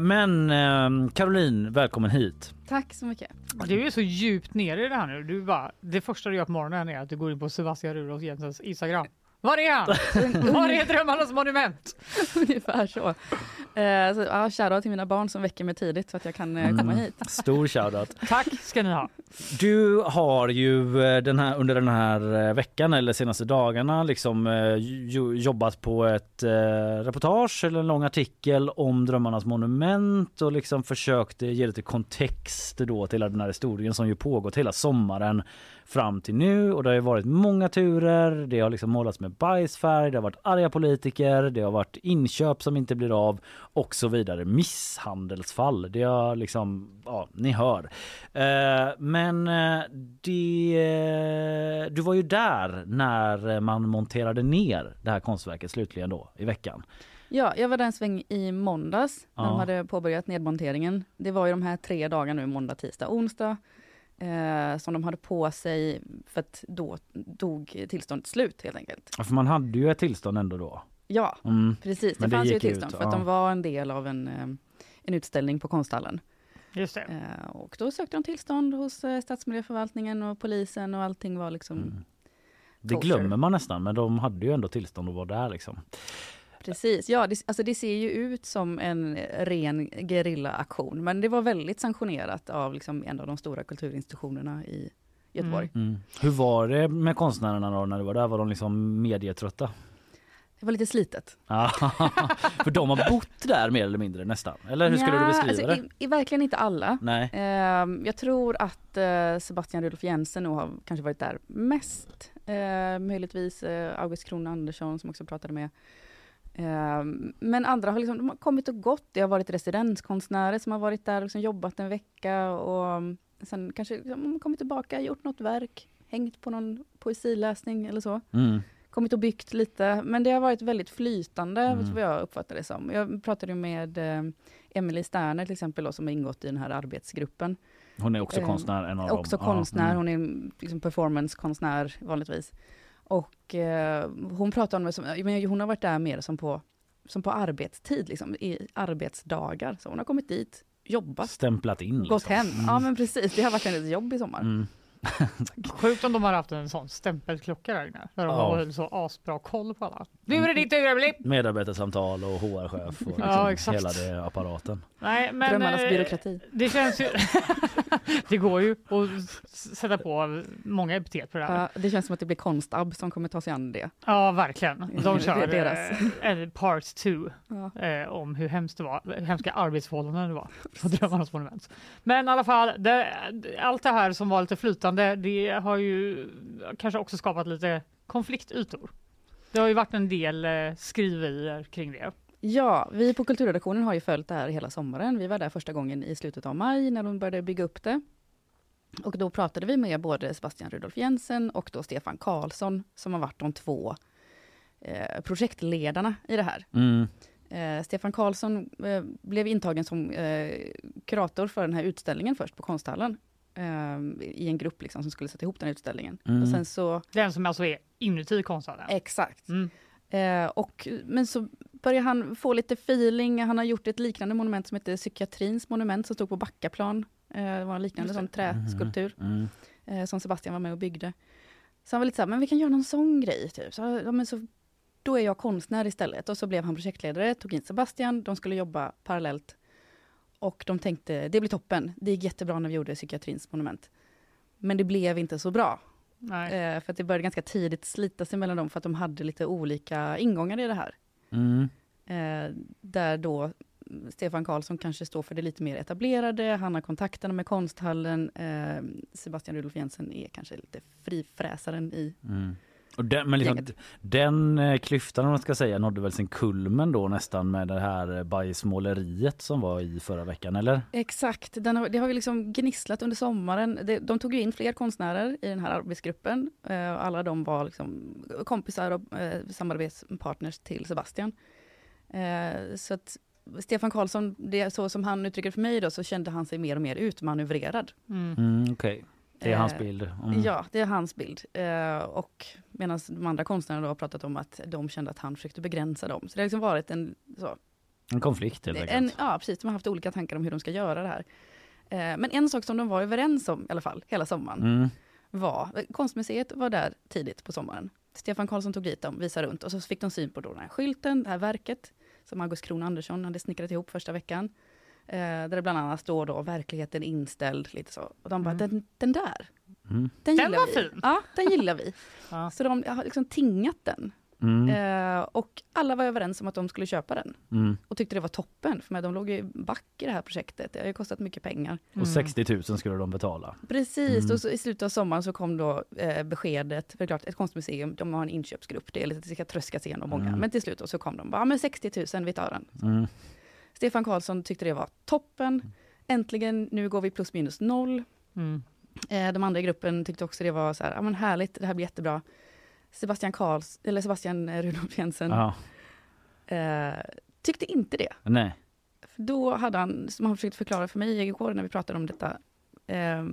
Men Caroline, välkommen hit. Tack så mycket. Du är så djupt nere i det här nu. Du bara, det första du gör på morgonen är att du går in på Sebastian Rudolf Jensens Instagram var är han? Var är drömmarnas monument? Ungefär så. Eh, så ja, shoutout till mina barn som väcker mig tidigt så att jag kan eh, komma mm. hit. Stor shoutout. Tack ska ni ha. Du har ju eh, den här, under den här eh, veckan eller senaste dagarna liksom eh, jobbat på ett eh, reportage eller en lång artikel om Drömmarnas monument och liksom försökt ge lite kontext då till den här historien som ju pågått hela sommaren fram till nu och det har varit många turer. Det har liksom målats med bajsfärg, det har varit arga politiker, det har varit inköp som inte blir av och så vidare. Misshandelsfall, det har liksom, ja, ni hör. Eh, men eh, det, du var ju där när man monterade ner det här konstverket slutligen då i veckan. Ja, jag var där en sväng i måndags när ja. de hade påbörjat nedmonteringen. Det var ju de här tre dagarna nu, måndag, tisdag, onsdag eh, som de hade på sig för att då dog tillståndet slut helt enkelt. Ja, för man hade ju ett tillstånd ändå då. Ja, mm. precis. Det, det fanns ju ett tillstånd ut, för att ja. de var en del av en, eh, en utställning på konsthallen. Just det. Eh, och då sökte de tillstånd hos eh, stadsmiljöförvaltningen och polisen och allting var liksom mm. Det glömmer man nästan, men de hade ju ändå tillstånd att vara där liksom. Precis, ja det, alltså det ser ju ut som en ren gerillaaktion men det var väldigt sanktionerat av liksom en av de stora kulturinstitutionerna i Göteborg. Mm. Mm. Hur var det med konstnärerna då när du var där? Var de liksom medietrötta? Det var lite slitet. för de har bott där mer eller mindre nästan? Eller hur skulle ja, du beskriva alltså, det? I, I, verkligen inte alla. Nej. Uh, jag tror att uh, Sebastian Rudolf Jensen nog har kanske varit där mest. Uh, möjligtvis uh, August Kron Andersson som också pratade med. Ehm, men andra har, liksom, de har kommit och gått. Det har varit residenskonstnärer som har varit där och liksom jobbat en vecka och sen kanske liksom, kommit tillbaka, gjort något verk, hängt på någon poesiläsning eller så. Mm. Kommit och byggt lite, men det har varit väldigt flytande, mm. vad jag uppfattar det som. Jag pratade med eh, Emelie Sterner till exempel, då, som har ingått i den här arbetsgruppen. Hon är också eh, konstnär? En av också dem. konstnär, ja, mm. hon är liksom performancekonstnär vanligtvis. Och eh, hon pratar om det som, men hon har varit där mer som på, som på arbetstid, liksom, i arbetsdagar. Så hon har kommit dit, jobbat. Stämplat in. Liksom. Gått hem. Ja men precis, det har varit hennes jobb i sommar. Mm. Sjukt om de har haft en sån stämpelklocka där inne. Där de ja. har så asbra koll på alla. Nu är det ditt Emelie! Medarbetarsamtal och HR-chef och liksom ja, hela det apparaten. Nej, men, Drömmarnas eh, byråkrati. Det känns ju... det går ju att sätta på många epitet på det här. Ja, det känns som att det blir Konstab som kommer ta sig an det. Ja, verkligen. De kör deras. Eh, part 2 ja. eh, om hur hemskt det var, hemska arbetsförhållanden det var på Drömmarnas monument. Men i alla fall, det, allt det här som var lite flytande, det har ju kanske också skapat lite konfliktytor. Det har ju varit en del eh, skriverier kring det. Ja, vi på kulturredaktionen har ju följt det här hela sommaren. Vi var där första gången i slutet av maj när de började bygga upp det. Och då pratade vi med både Sebastian Rudolf Jensen och då Stefan Karlsson som har varit de två eh, projektledarna i det här. Mm. Eh, Stefan Karlsson eh, blev intagen som eh, kurator för den här utställningen först på Konsthallen. Eh, I en grupp liksom, som skulle sätta ihop den här utställningen. Mm. Och sen så, den som alltså är inuti konsthallen? Exakt. Mm. Eh, och, men så börjar han få lite feeling. Han har gjort ett liknande monument som heter Psykiatrins monument som stod på Backaplan. Eh, det var en liknande sån träskulptur mm. mm. eh, som Sebastian var med och byggde. Så han var lite såhär, men vi kan göra någon sån grej. Typ. Så, ja, men så, då är jag konstnär istället. Och så blev han projektledare, tog in Sebastian, de skulle jobba parallellt. Och de tänkte, det blir toppen. Det gick jättebra när vi gjorde Psykiatrins monument. Men det blev inte så bra. Eh, för att det började ganska tidigt slita sig mellan dem för att de hade lite olika ingångar i det här. Mm. Eh, där då Stefan Karlsson kanske står för det lite mer etablerade, han har kontakterna med konsthallen. Eh, Sebastian Rudolf Jensen är kanske lite frifräsaren i Mm. Och den, men liksom, den eh, klyftan om man ska säga nådde väl sin kulmen då nästan med det här eh, bajsmåleriet som var i förra veckan eller? Exakt, den har, det har ju liksom gnisslat under sommaren. Det, de tog in fler konstnärer i den här arbetsgruppen. Eh, alla de var liksom kompisar och samarbetspartners till Sebastian. Så att Stefan Karlsson, det så som han uttrycker för mig då, så kände han sig mer och mer utmanövrerad. Mm. Mm, Okej, det är hans Eh, bild. Mm. Ja, det är hans bild. Eh, och medan de andra konstnärerna har pratat om att de kände att han försökte begränsa dem. Så det har liksom varit en, så, En konflikt helt en, enkelt. ja precis, de har haft olika tankar om hur de ska göra det här. Eh, men en sak som de var överens om i alla fall, hela sommaren, Mm. var, konstmuseet var där tidigt på sommaren. Stefan Karlsson tog dit dem, visade runt och så fick de syn på då den här skylten, det här verket som August Kron Andersson hade snickrat ihop första veckan. Eh, där det bland annat står då verkligheten inställd, lite så. Och de bara, Mm. den, den där, Mm. den, Den gillar var vi. fin. Ja, den gillar vi. Ja. Så de har liksom tingat den. Mm. Eh, och alla var överens om att de skulle köpa den. Mm. Och tyckte det var toppen, för de låg ju back i det här projektet. Det har ju kostat mycket pengar. Och 60 000 skulle de betala. Precis, Mm. och så i slutet av sommaren så kom då eh, beskedet, för det är klart ett konstmuseum, de har en inköpsgrupp, det är lite, det ska tröskas igenom många. Mm. Men till slut så kom de, bara, ja men 60 000, vi tar den. Stefan Karlsson tyckte det var toppen. Äntligen, nu går vi plus minus noll. Mm. Eh, de andra i gruppen tyckte också det var så här, ja men härligt, det här blir jättebra. Sebastian Karls, eller Sebastian eh, Rudolf Jensen, Ja. eh, tyckte inte det. Nej. För då hade han, som han försökte förklara för mig igår när vi pratade om detta, eh,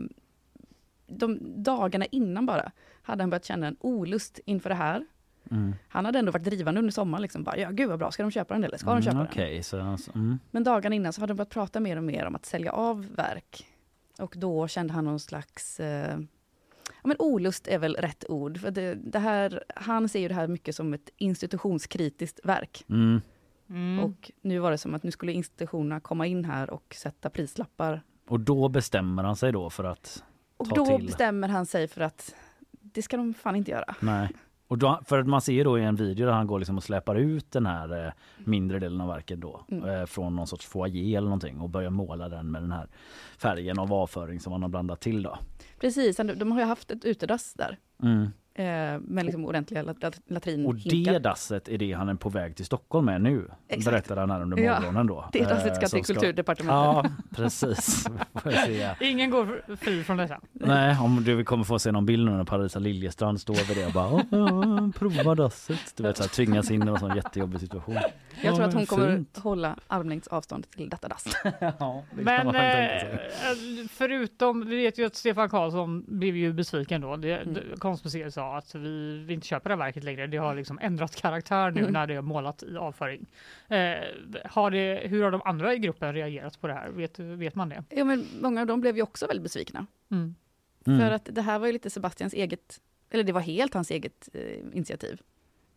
de dagarna innan bara, hade han börjat känna en olust inför det här. Mm. Han hade ändå varit drivande under sommaren, liksom bara, ja gud vad bra, ska de köpa den eller ska de Mm, köpa den? Okej, så alltså, mm. Men dagarna innan så hade de börjat prata mer och mer om att sälja av verk. Och då kände han någon slags eh, Ja, men olust är väl rätt ord. För det, det här, han ser ju det här mycket som ett institutionskritiskt verk. Mm. Mm. Och nu var det som att nu skulle institutionerna komma in här och sätta prislappar. Och då bestämmer han sig då för att Och Ta då till. bestämmer han sig för att det ska de fan inte göra. Nej. Och då, för att man ser ju då i en video där han går liksom och släpar ut den här eh, mindre delen av verket då Mm. eh, från någon sorts foyer eller någonting och börjar måla den med den här färgen av avföring som han har blandat till då. Precis, de har ju haft ett utedass där. Mm. Eh, med liksom ordentliga lat- lat- latrin. Och det dasset är det han är på väg till Stockholm med nu. Exakt. Berättar han här under Ja, morgonen då. Det dasset ska Eh, som till kulturdepartementet. Ja, precis. Får jag se. Ingen går fri från detta. Nej, om du kommer få se någon bild nu när Parisa Liljestrand står vid det och bara "Åh, ja, prova dasset. Du vet så här, tvingas in i en sån jättejobbig situation. Jag tror Ja, att hon kommer fint. hålla armlängds avstånd till detta dass. Ja, det Men eh, förutom, vi vet ju att Stefan Karlsson blev ju besviken då. Det, Mm. konstmuseet sa att vi, vi inte köper det här verket längre. Det har liksom ändrat karaktär nu Mm. när det är målat i avföring. Eh, har det, hur har de andra i gruppen reagerat på det här? Vet, vet man det? Ja, men många av dem blev ju också väldigt besvikna. Mm. Mm. För att det här var ju lite Sebastians eget, eller det var helt hans eget eh, initiativ.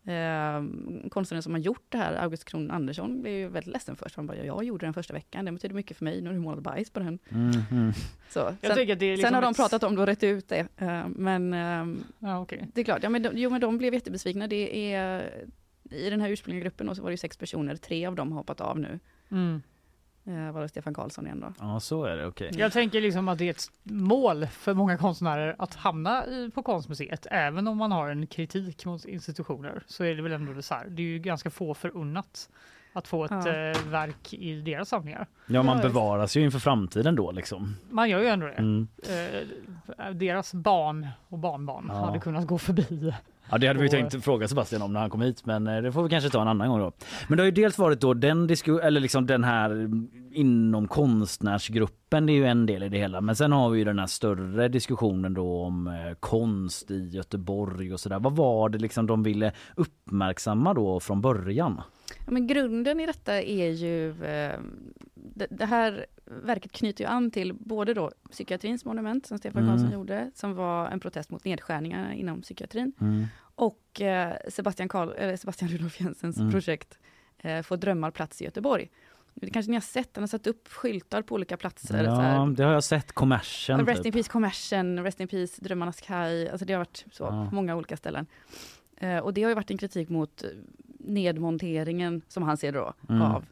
Eh, konstnären som har gjort det här, August Kron Andersson, blev ju väldigt ledsen först. Han bara, jag gjorde den första veckan, det betyder mycket för mig, nu har du målat bajs på den. Mm, mm. Så, sen, liksom sen har de pratat om det och rätt ut det. Eh, men eh, Ja, okej. det är klart, ja, men de, jo men de blev jättebesvikna. Det är, I den här ursprungliga gruppen då, så var det ju sex personer, tre av dem har hoppat av nu. Mm. Eh, var det Stefan Karlsson igen då. Ja, så är det. Okej. Jag tänker liksom att det är ett mål för många konstnärer att hamna i, på konstmuseet. Även om man har en kritik mot institutioner så är det väl ändå det så här. Det är ju ganska få förunnat att få ett Ja. eh, verk i deras samlingar. Ja, man bevaras ju inför framtiden då liksom. Man gör ju ändå det. Mm. Eh, deras barn och barnbarn Ja. hade kunnat gå förbi. Ja, det hade vi tänkt fråga Sebastian om när han kom hit, men eh, det får vi kanske ta en annan gång då. Men det har ju dels varit då den disku eller liksom den här mm, inom konstnärsgruppen, det är ju en del i det hela. Men sen har vi ju den här större diskussionen då om eh, konst i Göteborg och sådär. Vad var det liksom de ville uppmärksamma då från början? Ja, men grunden i detta är ju, eh, det, det här verket knyter ju an till både då psykiatrins monument som Stefan Mm. Karlsson gjorde, som var en protest mot nedskärningarna inom psykiatrin, Mm. och eh, Sebastian, Karl, eller Sebastian Rudolf Jensens Mm. projekt eh, Få drömmar plats i Göteborg. Det kanske ni har sett, han har satt upp skyltar på olika platser. Ja, här, det har jag sett. Kommersen. Rest in Typ. Peace Kommersen, Rest in Peace Drömmarnas kaj. Alltså det har varit så Ja. på många olika ställen. Eh, och det har ju varit en kritik mot eh, nedmonteringen, som han ser då, Mm. av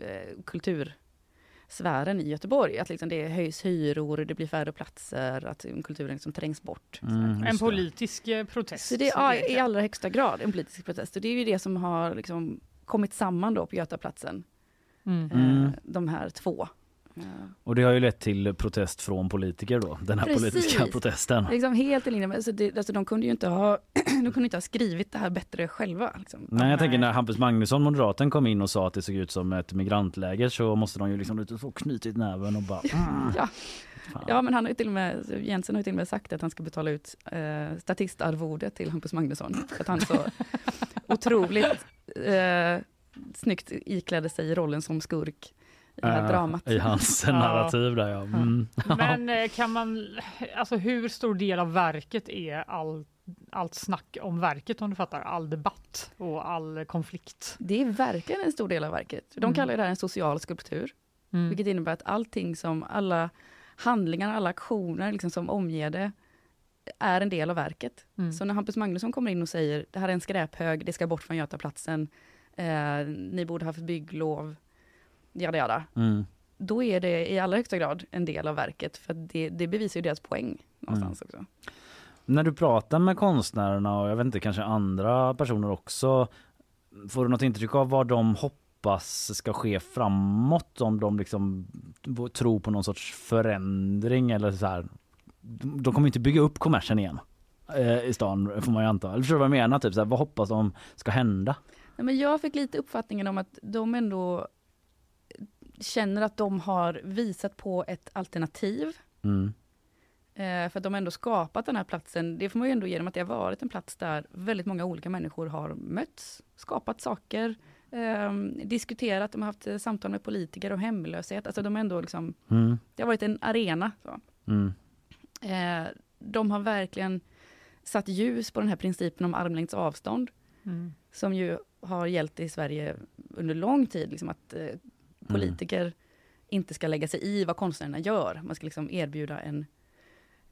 eh, kultursfären i Göteborg. Att liksom det höjs hyror, det blir färre platser, att kulturen liksom trängs bort. Mm, En politisk eh, protest. Så det är ja, i allra högsta grad en politisk protest. Och det är ju det som har liksom kommit samman då på Götaplatsen, Mm. Mm. eh, de här två. Och det har ju lett till protest från politiker då, den här Precis. politiska protesten. Liksom helt i linje med, alltså det, alltså de kunde ju inte ha, de kunde inte ha skrivit det här bättre själva. Liksom. Nej, jag tänker när Hampus Magnusson, moderaten, kom in och sa att det såg ut som ett migrantläger så måste de ju liksom så knutit näven och bara... Mm. Ja. Fan. Ja men han har till och med, Jensen har ju till och med sagt att han ska betala ut eh, statistarvode till Hampus Magnusson. För att han så otroligt eh, snyggt iklädde sig i rollen som skurk i det här Äh, dramat. I hans Ja. narrativ där ja. Mm. Men eh, kan man, alltså hur stor del av verket är all, allt snack om verket om du fattar, all debatt och all konflikt? Det är verkligen en stor del av verket. De Mm. kallar det här en social skulptur. Mm. Vilket innebär att allting som, alla handlingar, alla aktioner liksom som omger det är en del av verket. Mm. Så när Hampus Magnusson kommer in och säger det här är en skräphög, det ska bort från Götaplatsen, eh, ni borde haft bygglov, jada jada. Mm. Då är det i allra högsta grad en del av verket, för det, det bevisar ju deras poäng någonstans också. När du pratar med konstnärerna och jag vet inte kanske andra personer också får du något intryck av vad de hoppas ska ske framåt om de liksom tror på någon sorts förändring eller så här. De de kommer inte bygga upp kommersen igen eh, i stan får man ju anta. Eller förstår du vad jag menar? Typ så här, vad hoppas de ska hända? Nej, men jag fick lite uppfattningen om att de ändå känner att de har visat på ett alternativ Mm. Eh, för att de har ändå skapat den här platsen, det får man ju ändå genom att det har varit en plats där väldigt många olika människor har mötts, skapat saker, eh, diskuterat, de har haft eh, samtal med politiker om hemlöshet, alltså de har ändå liksom, Mm. det har varit en arena. Så. Mm. Eh, de har verkligen satt ljus på den här principen om armlängds avstånd, Mm. som ju har gällt i Sverige under lång tid, liksom att eh, politiker inte ska lägga sig i vad konstnärerna gör. Man ska liksom erbjuda en,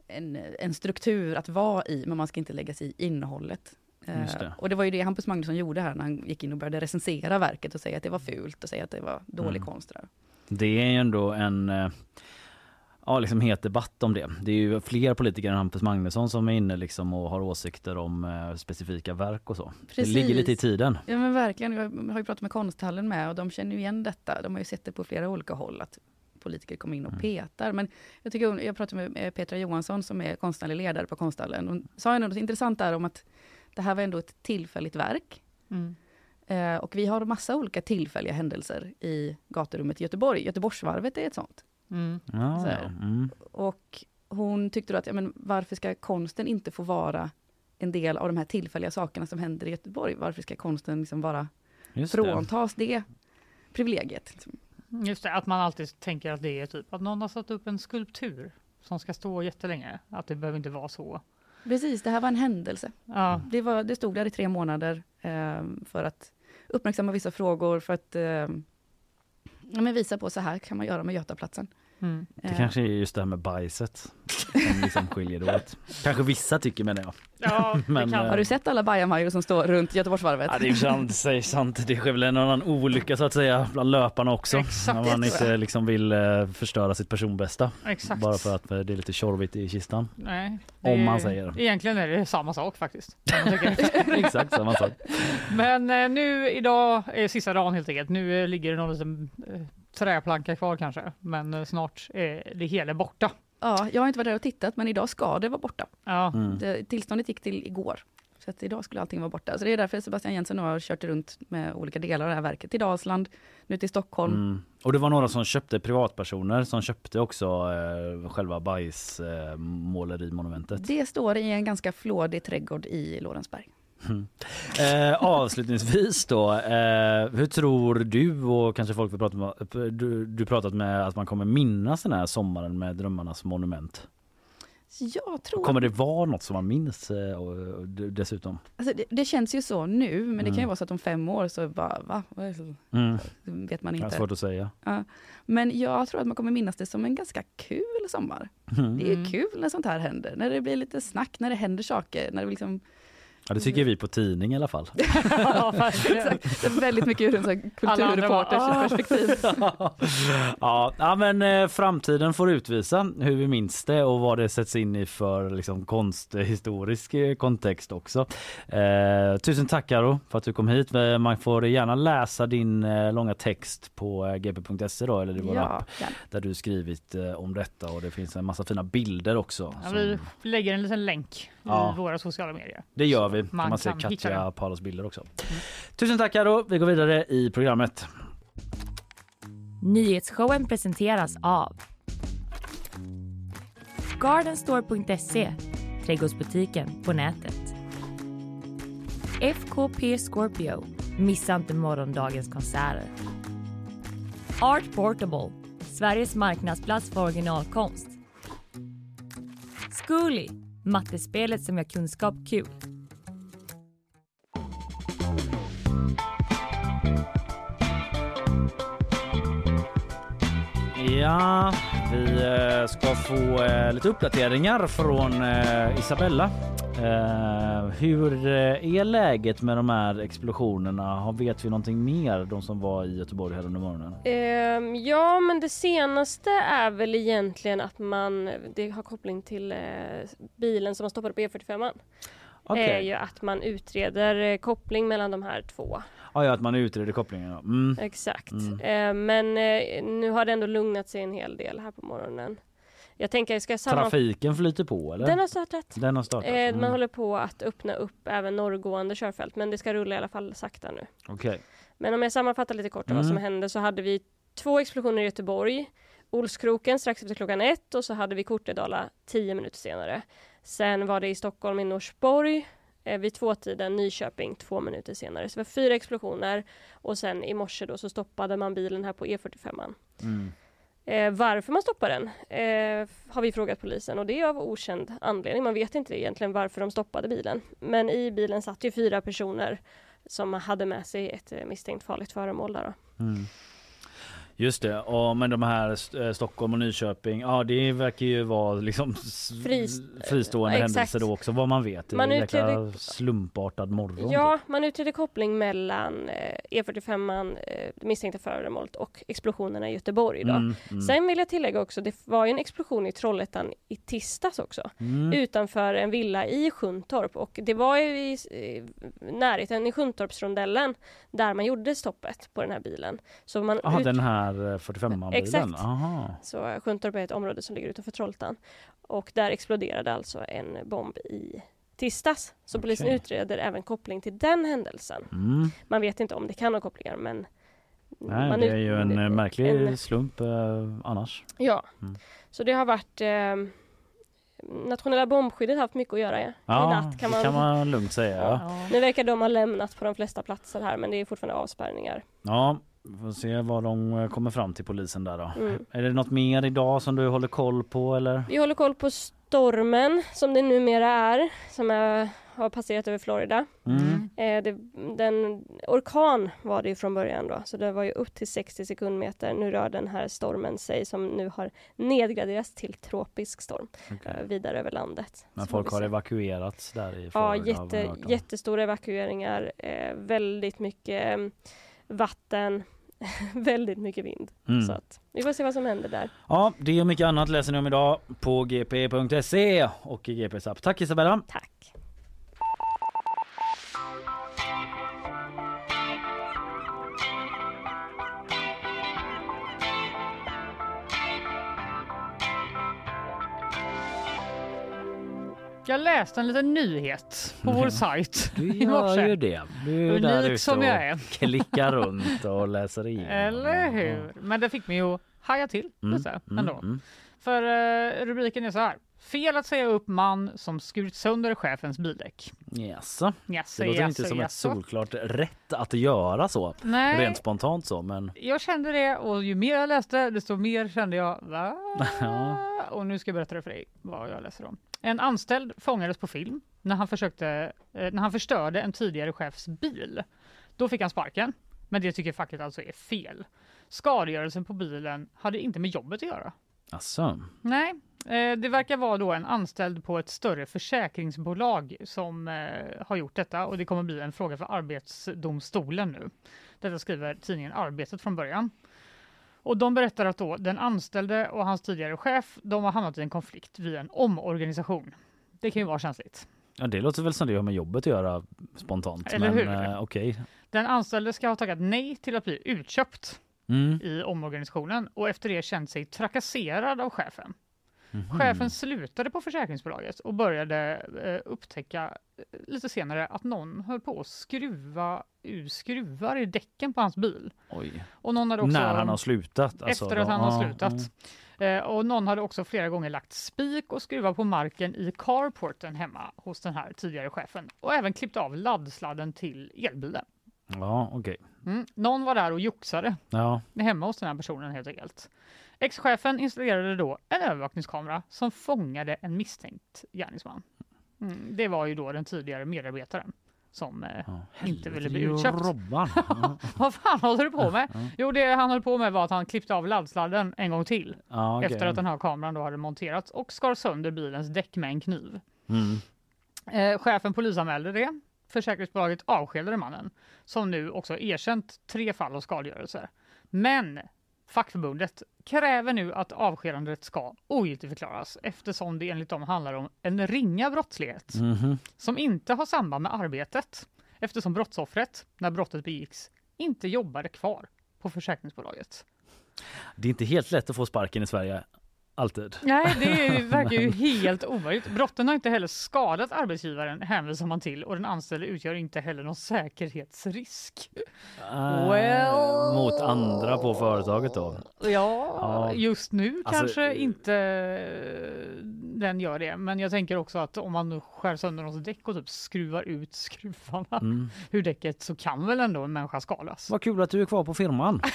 en, en struktur att vara i, men man ska inte lägga sig i innehållet. Eh, det. och det var ju det Hampus Magnusson gjorde här när han gick in och började recensera verket och säga att det var fult och säga att det var dålig Mm. konst. Där. Det är ju ändå en eh, ja, liksom het debatt om det. Det är ju fler politiker än Hampus Magnusson som är inne liksom och har åsikter om eh, specifika verk och så. Det Precis. ligger lite i tiden. Ja men verkligen, jag har ju pratat med konsthallen med och de känner ju igen detta. De har ju sett det på flera olika håll att politiker kommer in och Mm. petar. Men jag, tycker, jag pratade med eh, Petra Johansson som är konstnärlig ledare på konsthallen. Hon sa ändå något intressant där om att det här var ändå ett tillfälligt verk. Mm. Eh, och vi har massa olika tillfälliga händelser i gaturummet i Göteborg. Göteborgsvarvet är ett sånt. Mm. Ja, Så ja. här. Mm. Och hon tyckte då att, ja, men varför ska konsten inte få vara en del av de här tillfälliga sakerna som händer i Göteborg? Varför ska konsten liksom vara Just det. fråntas det privilegiet? Liksom? Just det, att man alltid tänker att det är typ att någon har satt upp en skulptur som ska stå jättelänge. Att det behöver inte vara så. Precis, det här var en händelse. Ja, Det, var, det stod där i tre månader eh, för att uppmärksamma vissa frågor, för att eh, men visa på så här kan man göra med Götaplatsen mm. Det Eh, kanske är just det här med bajset som liksom skiljer det åt. Kanske vissa tycker menar jag. ja Men, det kan eh, Har du sett alla bajamajor som står runt Göteborgsvarvet? Ja, det är ju sant, säg sant. Det sker väl en annan olycka så att säga bland löparna också. Exakt, när det man inte liksom vill eh, förstöra sitt personbästa. Exakt. Bara för att det är lite tjorvigt i kistan. Nej, Om det- man säger. Egentligen är det samma sak faktiskt. Exakt samma sak. Men nu idag är sista dagen helt enkelt. Nu ligger det någon liten träplanka kvar kanske. Men eh, snart är det hela borta. Ja, jag har inte varit där och tittat, men idag ska det vara borta. Ja, Mm. Det, tillståndet gick till igår. Så att idag skulle allting vara borta. Så det är därför Sebastian Jensen nu har kört runt med olika delar av det här verket. Till Dalsland, nu till Stockholm. Mm. Och det var några som köpte privatpersoner som köpte också eh, själva bajsmålerimonumentet. Det står i en ganska flådig trädgård i Lorensberg. Eh, avslutningsvis då, eh, hur tror du och kanske folk vi pratat med, du, du pratat med att man kommer minnas den här sommaren med Drömmarnas monument? Jag tror... Kommer det vara något som man minns eh, och, d- dessutom? Alltså det, det känns ju så nu, men det kan ju Mm. vara så att om fem år så bara, va? Mm. vet man Det är inte. svårt att säga. Men jag tror att man kommer minnas det som en ganska kul sommar. Mm. Det är Mm. kul när sånt här händer, när det blir lite snack, när det händer saker, när det liksom Ja, det tycker vi på tidning i alla fall. ja, är väldigt mycket ur en kulturreporters perspektiv. ja, ja, men eh, framtiden får utvisa hur vi minns det och vad det sätts in i för liksom, konsthistorisk eh, kontext också. Eh, tusen tack Karo för att du kom hit. Eh, Man får gärna läsa din långa text på gp.se då eller i vår Ja, app gärna. där du skrivit om detta och det finns en massa fina bilder också. Ja, som- vi lägger en liten länk Ja. i våra sociala medier. Det gör vi. Man Man, ser Katja. Palos bilder också. Tusen tack Karo. Vi går vidare i programmet. Nyhetsshowen presenteras av Gardenstore.se, trädgårdsbutiken på nätet. FKP Scorpio, missa inte morgondagens konserter. Art Portable, Sveriges marknadsplats för originalkonst. Zcooly, mattespelet som gör kunskap kul. Ja, vi eh, ska få eh, lite uppdateringar från eh, Isabella. Eh, hur eh, är läget med de här explosionerna? Har- Vet vi någonting mer? De som var i Göteborg här under morgonen. Ehm, ja, men det senaste är väl egentligen att man, det har koppling till eh, bilen som man stoppade på E45. Okej. är ju att man utreder eh, koppling mellan de här två. Ja, ja, att man utreder kopplingen. ja. Mm. Exakt. Mm. Eh, men eh, nu har det ändå lugnat sig en hel del här på morgonen. Jag tänker, jag ska sammanfatta. Trafiken flyter på eller? Den har startat. Den har startat? Eh, Mm. Man håller på att öppna upp även norrgående körfält men det ska rulla i alla fall sakta nu. Okej. Men om jag sammanfattar lite kort om vad Mm. som hände så hade vi två explosioner i Göteborg. Olskroken strax efter klockan ett och så hade vi Kortedala tio minuter senare. Sen var det i Stockholm i Norsborg eh, vid tvåtiden, Nyköping två minuter senare. Så det var fyra explosioner och sen i morse då så stoppade man bilen här på E45. Mm. Eh, varför man stoppar den eh, har vi frågat polisen och det är av okänd anledning. Man vet inte egentligen varför de stoppade bilen. Men i bilen satt ju fyra personer som hade med sig ett eh, misstänkt farligt föremål. Där då. Mm. Just det, och, men de här eh, Stockholm och Nyköping, ja det verkar ju vara liksom Frist- fristående ja, händelser då också vad man vet. Man utreder- slumpartad morgon. Ja, man utredde koppling mellan eh, E45, eh, det misstänkta föremålet och explosionerna i Göteborg. Då. Mm, mm. Sen vill jag tillägga också, det var ju en explosion i Trollhättan i tisdags också. Mm. utanför en villa i Sjuntorp och det var ju i eh, närheten i Sjuntorpsrondellen där man gjorde stoppet på den här bilen. Så, man Jaha, ut- den här 45 bilen. Exakt. Aha. så Sjuntorp är ett område som ligger utanför Trollhättan och där exploderade alltså en bomb i tisdags. Så polisen Okej. utreder även koppling till den händelsen. Mm. Man vet inte om det kan ha kopplingar men Nej, man det är ju en eh, märklig en- slump eh, annars. Ja, Mm. så det har varit eh, Nationella bombskyddet har haft mycket att göra ja. i Ja, natt kan det man, kan man lugnt säga. Ja. Nu verkar de ha lämnat på de flesta platser här men det är fortfarande avspärrningar. ja, får se vad de eh, kommer fram till polisen där då. Mm. Är det något mer idag som du håller koll på eller? Vi håller koll på stormen som det numera är, som är, har passerat över Florida. Mm. Eh, det, den, orkan var det ju från början då, så det var ju upp till 60 sekundmeter. Nu rör den här stormen sig som nu har nedgraderats till tropisk storm Okej. eh, vidare över landet. Men folk har evakuerats där i Ja, Florida, vi jätte, jättestora evakueringar, eh, väldigt mycket vatten, väldigt mycket vind. Mm. Så att, vi får se vad som händer där. Ja, det och mycket annat läser ni om idag på gp.se och i GPs app. Tack Isabella! Tack! Jag läste en liten nyhet på vår sajt Du i gör morse. ju det. Du är där Unik ute som och jag är. klickar runt och läser igenom. Eller hur? Men det fick mig att haja till Mm, lite mm, ändå. mm. För eh, rubriken är så här. Fel att säga upp man som skurit sönder chefens bildäck. Jaså? Jaså, Det låter inte jaså, som ett jaså. solklart rätt att göra så. Nej, Rent spontant så men jag kände det och ju mer jag läste desto mer kände jag va? Ja. Och nu ska jag berätta för dig vad jag läser om. En anställd fångades på film när han, försökte, eh, när han förstörde en tidigare chefs bil. Då fick han sparken, men det tycker facket alltså är fel. Skadegörelsen på bilen hade inte med jobbet att göra. Alltså. Nej, eh, det verkar vara då en anställd på ett större försäkringsbolag som eh, har gjort detta och det kommer bli en fråga för Arbetsdomstolen nu. Detta skriver tidningen Arbetet från början. Och de berättar att då den anställde och hans tidigare chef, de har hamnat i en konflikt vid en omorganisation. Det kan ju vara känsligt. Ja, det låter väl som det har med jobbet att göra spontant. Eller men hur? eh, okej. Den anställde ska ha tackat nej till att bli utköpt Mm. i omorganisationen och efter det känt sig trakasserad av chefen. Mhm. Chefen slutade på försäkringsbolaget och började eh, upptäcka eh, lite senare att någon höll på att skruva ur skruvar i däcken på hans bil. Oj. Och någon hade också, När han har slutat? alltså, efter att han har slutat. mm. Eh, och någon hade också flera gånger lagt spik och skruvat på marken i carporten hemma hos den här tidigare chefen och även klippt av laddsladden till elbilen. Ja, okej. Mm. Någon var där och joxade Ja. hemma hos den här personen helt enkelt. Ex-chefen installerade då en övervakningskamera som fångade en misstänkt gärningsman. Mm, det var ju då den tidigare medarbetaren som eh, ja. Inte ville bli utköpt. Robban. Vad fan håller du på med? Jo, det han höll på med var att han klippte av laddsladden en gång till Ja, okej. efter att den här kameran då hade monterats och skar sönder bilens däck med en kniv. Mm. Eh, chefen polisanmälde det. Försäkringsbolaget avskedade mannen som nu också erkänt tre fall av skadegörelse. Men fackförbundet kräver nu att avskedandet ska ogiltigförklaras eftersom det enligt dem handlar om en ringa brottslighet Mhm. som inte har samband med arbetet eftersom brottsoffret, när brottet begicks, inte jobbade kvar på försäkringsbolaget. Det är inte helt lätt att få sparken i Sverige. Alltid. Nej, det verkar ju helt omöjligt. Brotten har inte heller skadat arbetsgivaren hänvisar man till och den anställde utgör inte heller någon säkerhetsrisk. Eh, Well. Mot andra på företaget då. Ja, Ja. just nu Alltså, kanske inte den gör det. Men jag tänker också att om man skär sönder någons däck och typ skruvar ut skruvarna Mm. ur däcket så kan väl ändå en människa skadas. Vad kul att du är kvar på firman.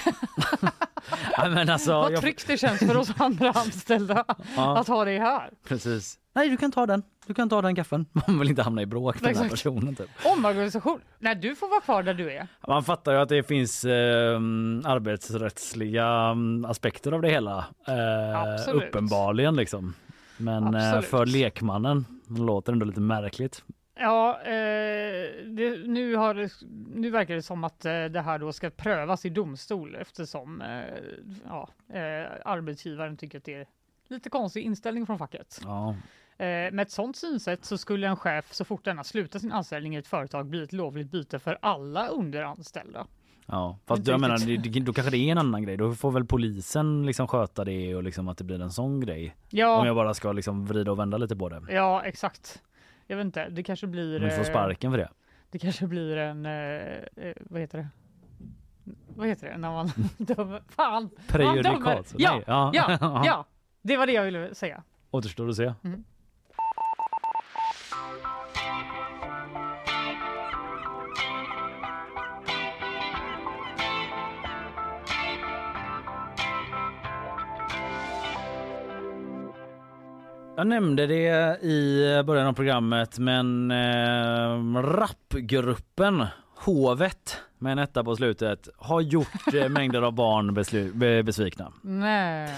Nej, men alltså, Vad jag, tryggt det känns för oss andra anställda ja, att ha det här. precis. Nej, du kan ta den. Du kan ta den gaffen. Man vill inte hamna i bråk med den här personen. Typ. Omorganisation. Nej, du får vara kvar där du är. Man fattar ju att det finns eh, arbetsrättsliga mm, aspekter av det hela. Eh, Absolut. uppenbarligen liksom. Men eh, Absolut. för lekmannen låter det ändå lite märkligt. Ja, eh, det, nu, har nu verkar det som att eh, det här då ska prövas i domstol eftersom eh, ja, eh, arbetsgivaren tycker att det är lite konstig inställning från facket. Ja. Eh, med ett sådant synsätt så skulle en chef så fort denna slutar sin anställning i ett företag bli ett lovligt byte för alla underanställda. Ja, fast Inte jag menar, riktigt. då kanske det är en annan grej. Då får väl polisen liksom sköta det och liksom att det blir en sån grej. Om Ja, jag bara ska liksom vrida och vända lite på det. ja exakt. Jag vet inte, det kanske blir... Om du får eh, sparken för det. Det kanske blir en, eh, eh, vad heter det? Vad heter det när man dömer? Fan! Prejudikat. Ja, ja. ja, ja, det var det jag ville säga. Återstår att se. Jag nämnde det i början av programmet men eh, rapgruppen Hovet med en etta på slutet har gjort eh, mängder av barn beslu- besvikna. Nej.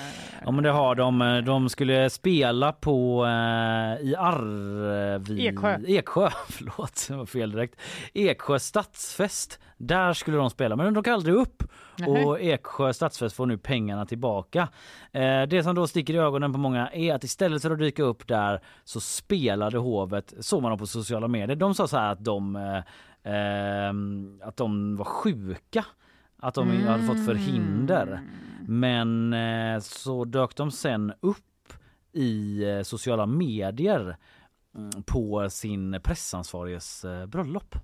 Ja men det har de. De skulle spela på eh, i Arvi... Eksjö. Eksjö, förlåt, det var fel direkt. Eksjö stadsfest. Där skulle de spela men de dök aldrig upp. Nej. Och Eksjö stadsfest får nu pengarna tillbaka. Eh, det som då sticker i ögonen på många är att istället för att dyka upp där så spelade hovet, såg man dem på sociala medier. De sa så här att de, eh, att de var sjuka. Att de hade fått förhinder. Men eh, så dök de sen upp i eh, sociala medier mm, på sin pressansvariges eh, bröllop.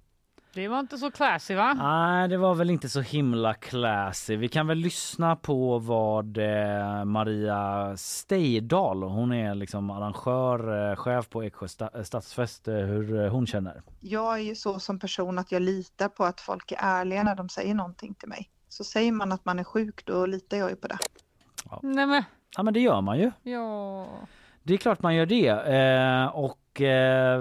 Det var inte så classy va? Nej, det var väl inte så himla classy. Vi kan väl lyssna på vad eh, Maria Steidal, hon är liksom arrangör, eh, chef på Eksjö sta- stadsfest, eh, hur eh, hon känner. Jag är ju så som person att jag litar på att folk är ärliga när de säger någonting till mig. Så säger man att man är sjuk, då litar jag ju på det. Nej men, Ja men det gör man ju. ja. Det är klart man gör det. Eh, och eh,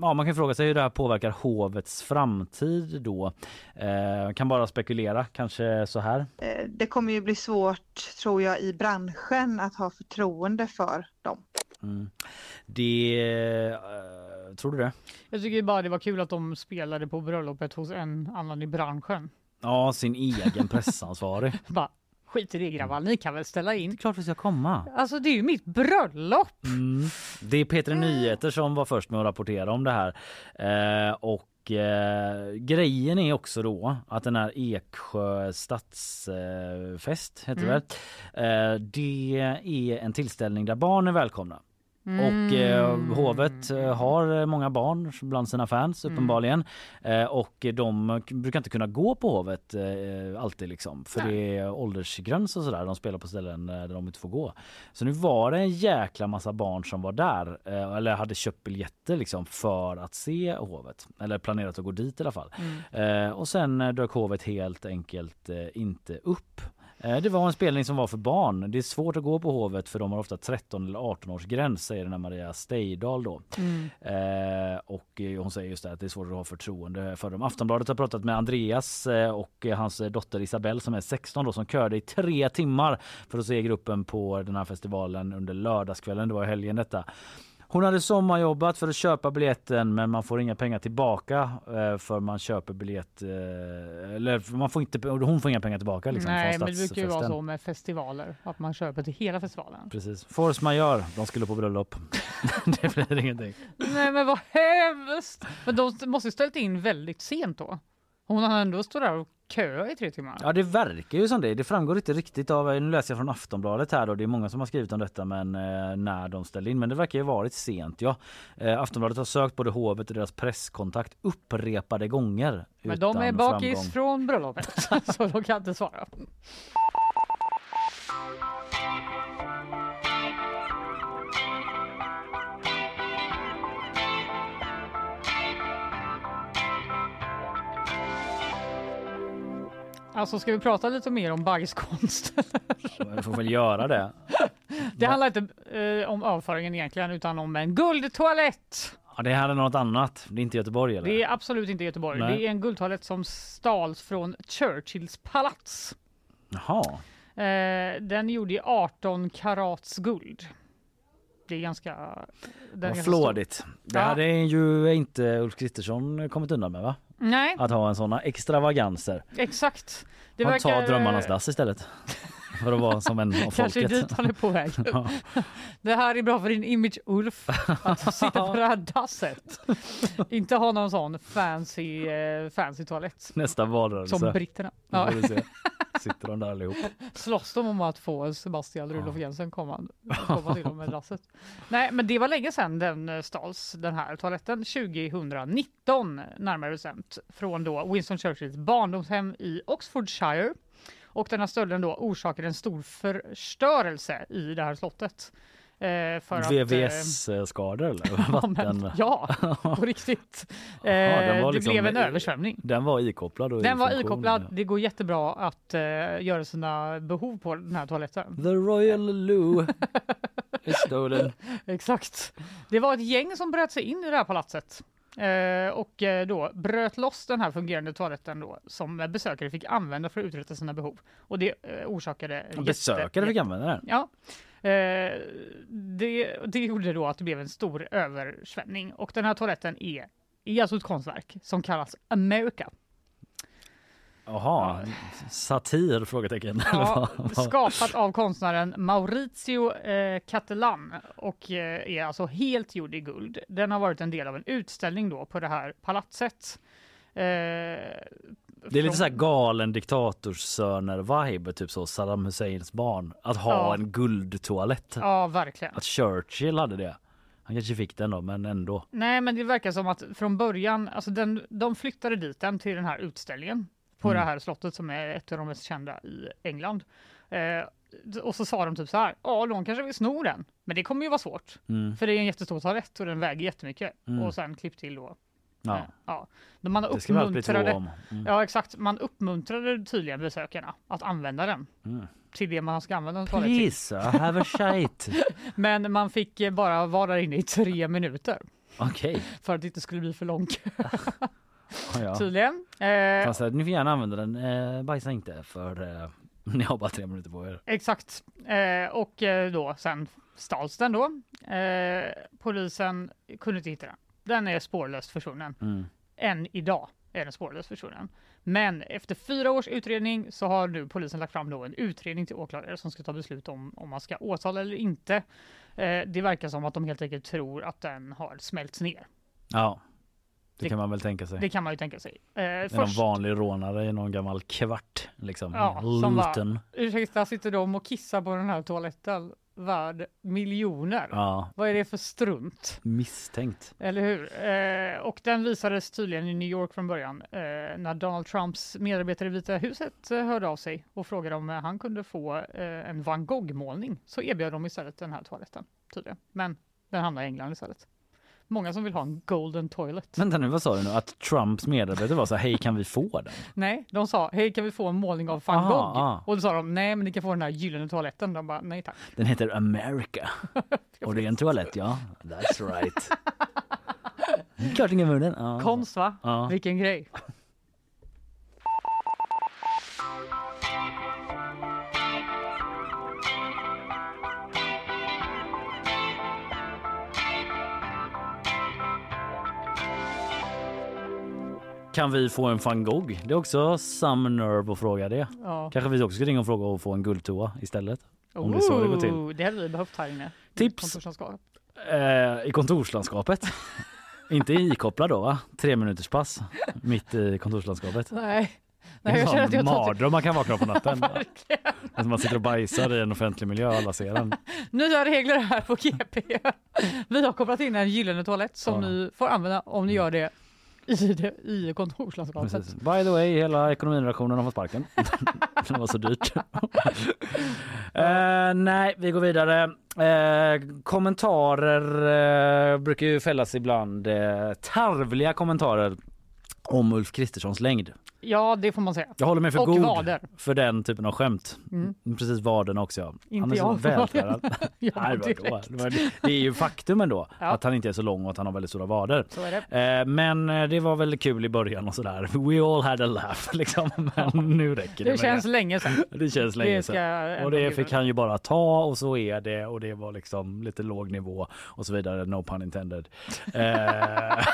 ja, man kan fråga sig hur det här påverkar hovets framtid då. Eh, kan bara spekulera, kanske så här. Eh, Det kommer ju bli svårt, tror jag, i branschen att ha förtroende för dem. Mm. Det, eh, tror du det? Jag tycker bara det var kul att de spelade på bröllopet hos en annan i branschen. Ja, sin egen pressansvarig. Bara, skit i det grabbar, ni kan väl ställa Det är in. klart vi ska komma. Alltså det är ju mitt bröllop! Mm. Det är Peter Nyheter som var först med att rapportera om det här. Eh, och eh, grejen är också då att den här Eksjö stadsfest heter det väl. Eh, det är en tillställning där barn är välkomna. Och eh, hovet eh, har många barn bland sina fans uppenbarligen. Eh, och de brukar inte kunna gå på hovet eh, alltid liksom. För det är åldersgräns och sådär. De spelar på ställen eh, där de inte får gå. Så nu var det en jäkla massa barn som var där. Eh, eller hade köpt biljetter liksom för att se hovet. Eller planerat att gå dit i alla fall. Eh, och sen dök hovet helt enkelt inte upp. Eh, Det var en spelning som var för barn. Det är svårt att gå på Hovet för de har ofta 13 eller 18 års gräns säger den här Maria Steidal då. Eh, och eh, hon säger just det att det är svårt att ha förtroende för dem. Aftonbladet har pratat med Andreas eh, och hans dotter Isabelle som är 16 då som körde i tre timmar för att se gruppen på den här festivalen under lördagskvällen. Det var helgen detta. Hon hade sommarjobbat för att köpa biljetten men man får inga pengar tillbaka eh, för man köper biljett eh, eller man får inte hon får inga pengar tillbaka liksom Nej, men det brukar ju vara så med festivaler, att man köper till hela festivalen. Precis. Force majeure, de skulle på bröllop. det blir ingenting. Nej men vad hemskt! Men de måste ju ställt in väldigt sent då. Hon har ändå stått där och köat i tre timmar. Ja det verkar ju som det. Det framgår inte riktigt av, nu läser jag från Aftonbladet här då, det är många som har skrivit om detta men eh, när de ställde in. Men det verkar ju varit sent ja. Eh, Aftonbladet har sökt både hovet och deras presskontakt upprepade gånger. Men de är bakis framgång. från bröllopet, så de kan inte svara. Alltså ska vi prata lite mer om bajskonst? Vi får väl göra det. Det handlar inte eh, om avföringen egentligen utan om en guldtoalett. Ja, det här är något annat. Det är inte Göteborg eller? Det är absolut inte Göteborg. Nej. Det är en guldtoalett som stals från Churchills palats. Jaha. Eh, den är gjord i 18 karats guld. Det är ganska... Den är Vad flådigt. Det Ja. hade ju inte Ulf Kristersson kommit undan med va? Nej, Att ha en såna extravaganser. exakt. Det Ta verkar... drömmarnas dass istället. För att vara som en av Kanske folket. dit han är på väg. Ja. Det här är bra för din image Ulf, att sitta på det här dasset. Inte ha någon sån fancy, eh, fancy toalett Nästa valrörelse. som britterna. Ja. Sitter de där allihop. Slåss de om att få Sebastian Rudolf Jensen komma, komma till dem med dasset? Nej, men det var länge sedan den eh, stals, den här toaletten. 2019 närmare bestämt. Från då Winston Churchills barndomshem i Oxfordshire. Och den här stölden då orsakade en stor förstörelse i det här slottet. Eh, eh, VVS-skador eller? Ja, Vatten. men, ja, på riktigt. Eh, var det liksom- blev en översvämning. Den var ikopplad? i Den var funktion, ikopplad. ja. Det går jättebra att eh, göra sina behov på den här toaletten. The Royal Loo is stolen. Exakt. Det var ett gäng som bröt sig in i det här palatset. Eh, och eh, då bröt loss den här fungerande toaletten då, som eh, besökare fick använda för att uträtta sina behov. Och det eh, orsakade... Besökare fick jätte- använda den? Ja. Eh, det, det gjorde då att det blev en stor översvämning. Och den här toaletten är, är alltså ett konstverk som kallas America. Jaha, satir? Frågetecken. Ja, skapat av konstnären Maurizio eh, Cattelan och eh, är alltså helt gjord i guld. Den har varit en del av en utställning då på det här palatset. Eh, Det är lite så här galen diktatorsöner-vibe, typ så Saddam Husseins barn. Att ha Ja. en guldtoalett. Ja, verkligen. Att Churchill hade det. Han kanske fick den då, men ändå. Nej, men det verkar som att från början, alltså den, de flyttade dit den till den här utställningen på Mm. det här slottet som är ett av de mest kända i England. Eh, och så sa de typ så här, ja, de kanske vill sno den, men det kommer ju vara svårt. Mm. För det är en jättestor toalett och den väger jättemycket. Mm. Och sen klipp till då. Ja. Ja. Man Det ska uppmuntrade, om. Mm. ja exakt, man uppmuntrade tydligen besökarna att använda den. Mm. till det man ska använda en toalett till. I have a shite. Men man fick eh, bara vara där inne i tre minuter Okej. för att det inte skulle bli för långt Ja, ja. tydligen. Eh, Fast eh, ni får gärna använda den. Eh, bajsa inte för eh, ni har bara tre minuter på er. Exakt. Eh, och eh, då sen stals den då. Eh, polisen kunde inte hitta den. Den är spårlöst försvunnen. Mm. Än idag är den spårlöst försvunnen. Men efter fyra års utredning så har nu polisen lagt fram då en utredning till åklagare som ska ta beslut om om man ska åtala eller inte. Eh, det verkar som att de helt enkelt tror att den har smälts ner. Ja, det, Det- kan man väl tänka sig. Det kan man ju tänka sig. Eh, Det är någon först, vanlig rånare i någon gammal kvart. Liksom. Ja, som bara- ursäkta, sitter de och kissar på den här toaletten värd miljoner? Ja, Vad är det för strunt? misstänkt. Eller hur? Eh, och den visades tydligen i New York från början eh, när Donald Trumps medarbetare i Vita huset eh, hörde av sig och frågade om eh, han kunde få eh, en van Gogh-målning. Så erbjöd de istället den här toaletten tydligen. Men den hamnar i England istället. Många som vill ha en golden toilet. Vänta nu, vad sa du nu? Att Trumps medarbetare var så här, hej kan vi få den? Nej, de sa hej kan vi få en målning av van Aha, Gogh? ah. Och då sa de nej men ni kan få den här gyllene toaletten. De bara nej tack. Den heter America. Och det är en toalett, ja. That's right. Klart ingen munnen. Ja. Konst va? Ja. Vilken grej. Kan vi få en van Gogh? Det är också some nerve att fråga det. Ja. Kanske vi också ska ringa och fråga och få en guldtoa istället. Om det är så det går till. Oh, Det hade vi behövt här inne. i Tips. kontorslandskapet. Eh, I kontorslandskapet. Inte ikopplad då va? Tre minuters pass mitt i kontorslandskapet. Nej. Det Nej, är känner att en jag mardröm man kan vakna på natten. Alltså man sitter och bajsar i en offentlig miljö och alla ser en. Nya regler här på GP. Vi har kopplat in en gyllene toalett som Ja. ni får använda om ni gör det i, det, i kontorslandskapet. Precis. By the way, hela ekonomiredaktionen har fått sparken. det var så dyrt. Eh, nej, vi går vidare. Eh, kommentarer eh, brukar ju fällas ibland. Eh, tarvliga kommentarer om Ulf Kristerssons längd. Ja, det får man säga. Jag håller mig för Och god vader. för den typen av skämt. Mm. Precis vaden också. Ja. Inte han är så vältränad. Ja, Nej, vadå? direkt. Det det är ju faktum ändå Ja. att han inte är så lång och att han har väldigt stora vader. Det. Eh, Men eh, det var väl kul i början och sådär. We all had a laugh liksom. Men nu räcker det Det känns länge sedan. det. Det känns länge Det sedan. Och det fick han ju bara ta och så är det och det var liksom lite låg nivå och så vidare. No pun intended. Eh,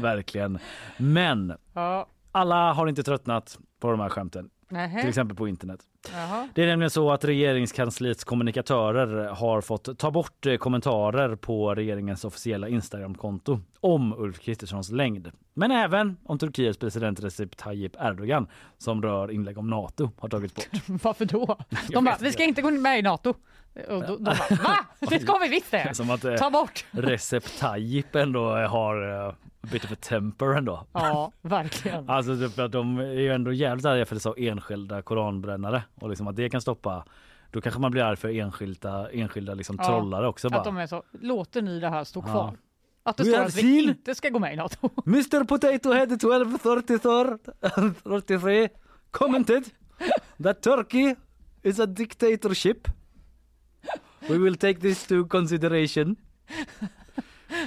Verkligen. Men Ja. Alla har inte tröttnat på de här skämten, till Nähä. exempel på internet. Jaha. Det är nämligen så att regeringskansliets kommunikatörer har fått ta bort eh, kommentarer på regeringens officiella Instagramkonto om Ulf Kristerssons längd. Men även om Turkiets president Recep Tayyip Erdogan som rör inlägg om Nato har tagits bort. Varför då? De bara, vi ska inte. gå med i NATO. Och då, de bara, va? Det ska vi visst det! Som att eh, Ta bort! Recep Tayyip ändå har eh, bit of a temper ändå. Ja, verkligen. Alltså typ att de är ju ändå jävligt arga för det så enskilda koranbrännare och liksom att det kan stoppa då kanske man blir arg för enskilda, enskilda liksom Ja, trollare också. Bara. Att de är så, låter ni det här stå Ja. kvar? Att det We står att vi inte ska gå med i NATO. Mr Potato Head 1233 33 commented that Turkey is a dictatorship. We will take this to consideration.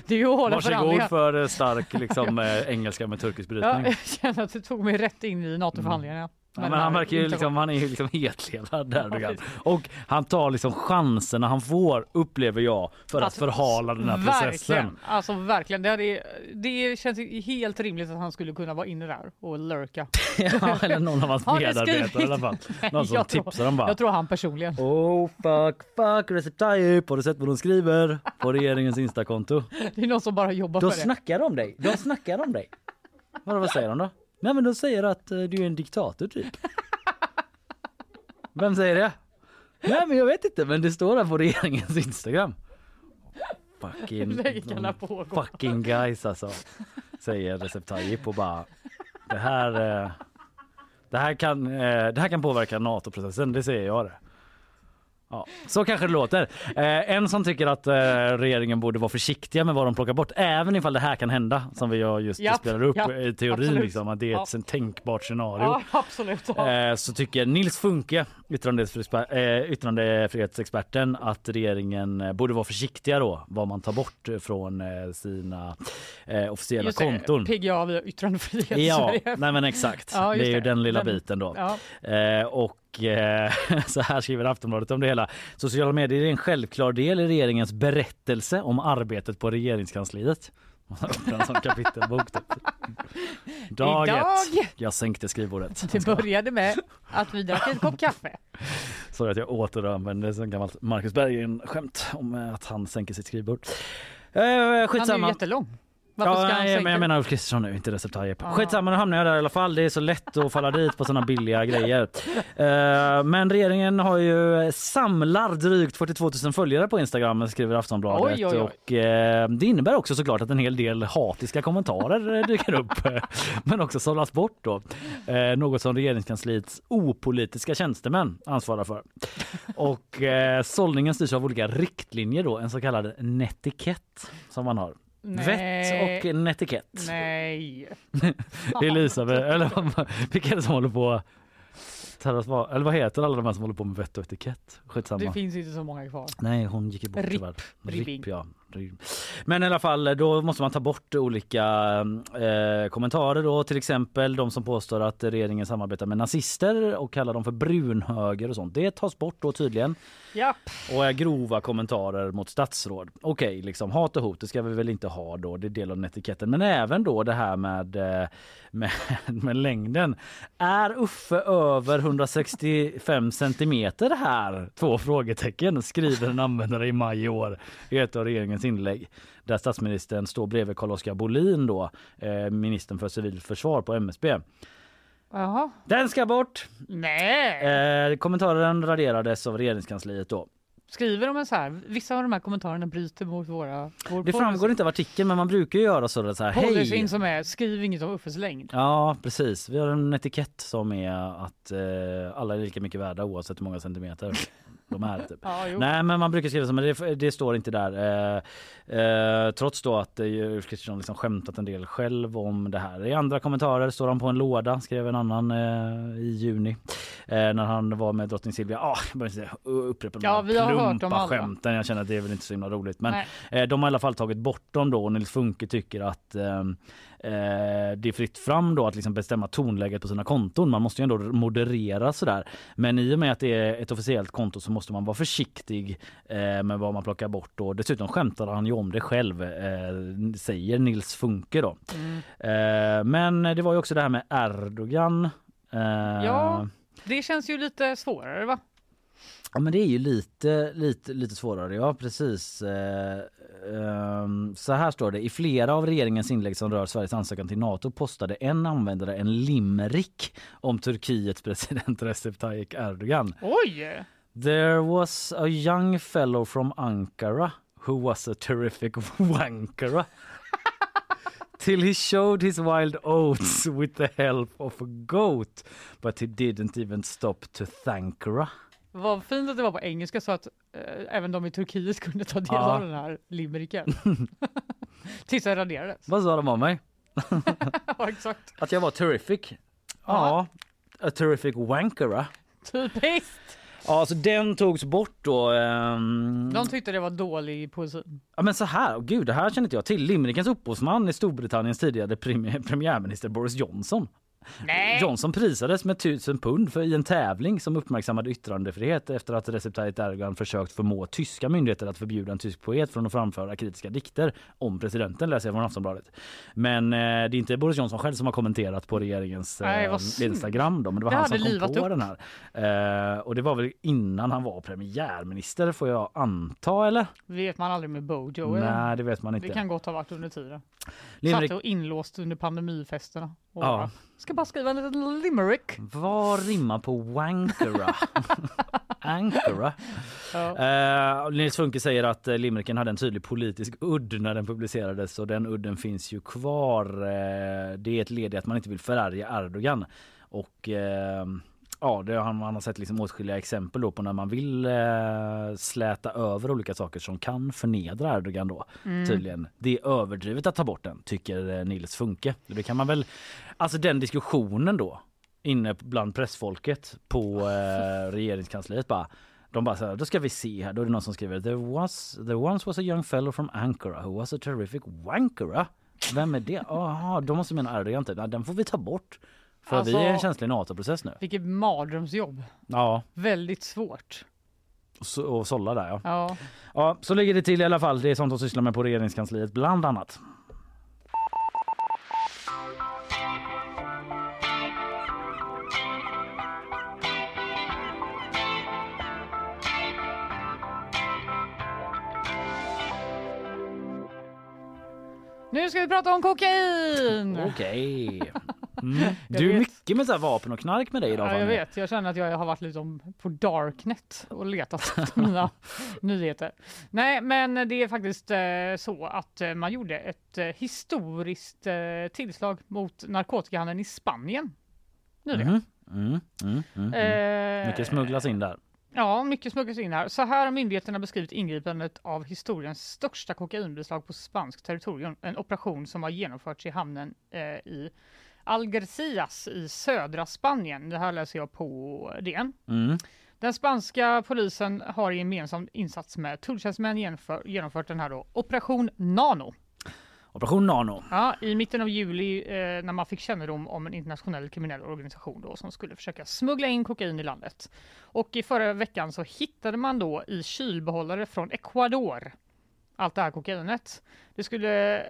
Det är ju hårda Varsågod förhandlingar. för eh, stark liksom, eh, engelska med turkisk Ja, brytning. jag känner att du tog mig rätt in i NATO-förhandlingarna. Ja, men han verkar ju liksom, han är ju liksom hetlevrad där. Och han tar liksom chanserna han får upplever jag för att Alltså, förhala den här Verkligen, processen. alltså verkligen. Det, hade, det känns helt rimligt att han skulle kunna vara inne där och lurka. Ja, eller någon av hans medarbetare i alla fall. Någon som tipsar dem bara. Jag tror han personligen. Oh fuck fuck Recep Tayyip. Har du sett vad de skriver på regeringens instakonto? Det är någon som bara jobbar De för det. snackar om dig. De snackar om dig. Vad säger de då? Nej men de säger att eh, du är en diktator typ. Vem säger det? Nej men jag vet inte men det står där på regeringens Instagram. Fucking, fucking guys alltså. Säger Recep Tayyip och bara det här eh, det här kan, eh, det här kan påverka NATO-processen, det säger jag det. Ja, så kanske det låter. Eh, en som tycker att eh, regeringen borde vara försiktiga med vad de plockar bort, även ifall det här kan hända, som vi just Japp, spelar upp japp, i teorin, absolut. liksom, att det är ett Ja. tänkbart scenario. Ja, absolut. Ja. Eh, så tycker Nils Funke, yttrandefrihetsexper- eh, yttrandefrihetsexperten, att regeringen eh, borde vara försiktiga då vad man tar bort från eh, sina eh, officiella Just det, konton. PGA via yttrandefrihet Ja, nej men exakt. Ja, det är ju det. den lilla biten då. Ja. Eh, och eh, så här skriver Aftonbladet om det hela. Sociala medier är en självklar del i regeringens berättelse om arbetet på regeringskansliet. Man öppnar en sån kapitelbok. Typ. Dag Idag- ett. Jag sänkte skrivbordet. Det började med att vi drack en kopp kaffe. Sorry att jag återanvände ett gammalt Marcus Berggren-skämt om eh, att han sänker sitt skrivbord. Eh, Han är ju skitsamma. jättelång. Varför ska Ja, han nej, men jag menar Ulf Kristersson nu, inte Recep Tayyip. Aha. Skitsamma, nu hamnar jag där i alla fall. Det är så lätt att falla dit på såna billiga grejer. Eh, men regeringen har ju samlar drygt 42 000 följare på Instagram, skriver Aftonbladet. Oj, oj, oj. Och eh, det innebär också såklart att en hel del hatiska kommentarer eh, dyker upp, eh, men också sållas bort då. Eh, något som regeringskansliets opolitiska tjänstemän ansvarar för. Och eh, sållningen styrs av olika riktlinjer då, en så kallad netikett som man har. Nej. Vett och netikett. Nej. Elisabeth, eller vilka är det som håller på? Eller vad heter alla de här som håller på med vett och etikett? Skitsamma. Det finns inte så många kvar. Nej, hon gick ju bort Ripp. tyvärr. Ribbing. Ripp, ja. Men i alla fall, då måste man ta bort olika eh, kommentarer då, till exempel de som påstår att regeringen samarbetar med nazister och kallar dem för brunhöger och sånt. Det tas bort då tydligen Japp. och är grova kommentarer mot statsråd. Okej, liksom hat och hot, det ska vi väl inte ha då, det är del av etiketten. Men även då det här med, eh, med, med längden. Är Uffe över 165 centimeter här? Två frågetecken skriver en användare i maj i år i ett av regeringens inlägg. Där statsministern står bredvid Carl-Oskar Bolin då, eh, ministern för civilt försvar på MSB. Jaha. Den ska bort! Nej. Eh, kommentaren raderades av regeringskansliet då. Skriver de så här, vissa av de här kommentarerna bryter mot våra vår Det framgår inte av artikeln men man brukar ju göra så, så här, hej! som är skriv inget om Uffes längd. Ja precis, vi har en etikett som är att eh, alla är lika mycket värda oavsett hur många centimeter de är. Typ. Ja. Nej men man brukar skriva så men det, det står inte där. Eh, eh, trots då att eh, Ulf Kristersson liksom skämtat en del själv om det här. I andra kommentarer står han på en låda, skrev en annan eh, i juni. Eh, när han var med drottning Silvia. Ah, jag upprepa Ja, vi har hört dem plumpa alla. skämten. Jag känner att det är väl inte så himla roligt. Men. Eh, De har i alla fall tagit bort dem då och Nils Funke tycker att eh, eh, det är fritt fram då att liksom bestämma tonläget på sina konton. Man måste ju ändå moderera sådär. Men i och med att det är ett officiellt konto så måste man vara försiktig eh, med vad man plockar bort. Och dessutom skämtar han ju om det själv, eh, säger Nils Funke då. Mm. Eh, men det var ju också det här med Erdogan. Eh, Ja. Det känns ju lite svårare va? Ja men det är ju lite, lite, lite svårare, ja precis. Eh, ehm, så här står det, i flera av regeringens inlägg som rör Sveriges ansökan till NATO postade en användare en limerick om Turkiets president Recep Tayyip Erdogan. Oj! There was a young fellow from Ankara who was a terrific wankara. Till he showed his wild oats with the help of a goat but he didn't even stop to thankera. Vad fint att det var på engelska så att eh, även de i Turkiet kunde ta del Ja. av den här limericken. Tills den raderades. Vad sa de om mig? ja, exakt. Att jag var terrific? Ja. A terrific wankera. Typiskt! Ja, så den togs bort då. ehm, De tyckte det var dålig poesi. Ja men så här, gud det här känner inte jag till. Limerickens upphovsman är Storbritanniens tidigare premi- premiärminister Boris Johnson. Nej! Johnson prisades med tusen pund för i en tävling som uppmärksammade yttrandefrihet efter att Recep Tayyip Erdogan försökt förmå tyska myndigheter att förbjuda en tysk poet från att framföra kritiska dikter om presidenten läser jag från Aftonbladet. Men eh, det är inte Boris Johnson själv som har kommenterat på regeringens Nej, eh, synd. Instagram då, men det var Det han som kom på upp. den här. Eh, och det var väl innan han var premiärminister får jag anta eller? vet man aldrig med Bojo. eller? Nej det vet man inte. Det kan gott ha varit under tiden. Limerick, Satt och inlåst under pandemifesterna. Och Ja. Ska bara skriva en liten limerick. vad rimmar på wankera? Ankara. Ja. Uh, Nils Funke säger att uh, limericken hade en tydlig politisk udd när den publicerades och den udden finns ju kvar. Eh, det är ett led i att man inte vill förarga Erdogan. Och eh, Ja, det har man har sett liksom åtskilliga exempel då på när man vill eh, släta över olika saker som kan förnedra Erdogan då. Mm. Tydligen. Det är överdrivet att ta bort den, tycker eh, Nils Funke. Det kan man väl, alltså den diskussionen då inne bland pressfolket på eh, regeringskansliet bara de bara så här, då ska vi se här, då är det någon som skriver There was, there once was a young fellow from Ankara who was a terrific wankara. Vem är det? Jaha, då måste mena Erdogan typ. Den får vi ta bort. För Alltså- vi är i en känslig NATO-process nu. Vilket mardrömsjobb. Ja, Väldigt svårt. och så- och sålla där ja. Ja. Ja, så ligger det till i alla fall. Det är sånt de sysslar med på regeringskansliet bland annat. Nu ska vi prata om kokain! Okej. Mm. Du är mycket med så vapen och knark med dig idag Ja, jag vet. Jag känner att jag har varit liksom på darknet och letat efter mina nyheter. Nej, men det är faktiskt eh, så att eh, man gjorde ett eh, historiskt tillslag mot narkotikahandeln i Spanien nyligen. Mhm. Mm, mm, mm, mm. Eh, Mycket smugglas in där. Ja, mycket smugglas in här. Så här har myndigheterna beskrivit ingripandet av historiens största kokainbeslag på spanskt territorium. En operation som har genomförts i hamnen eh, i Algeciras i södra Spanien. Det här läser jag på DN. Mm. Den spanska polisen har i gemensam insats med tulltjänstemän genomför, genomfört den här då, Operation Nano. Operation Nano. Ja, I mitten av juli eh, när man fick kännedom om en internationell kriminell organisation då, som skulle försöka smuggla in kokain i landet. Och i förra veckan så hittade man då i kylbehållare från Ecuador allt det här kokainet. Det skulle,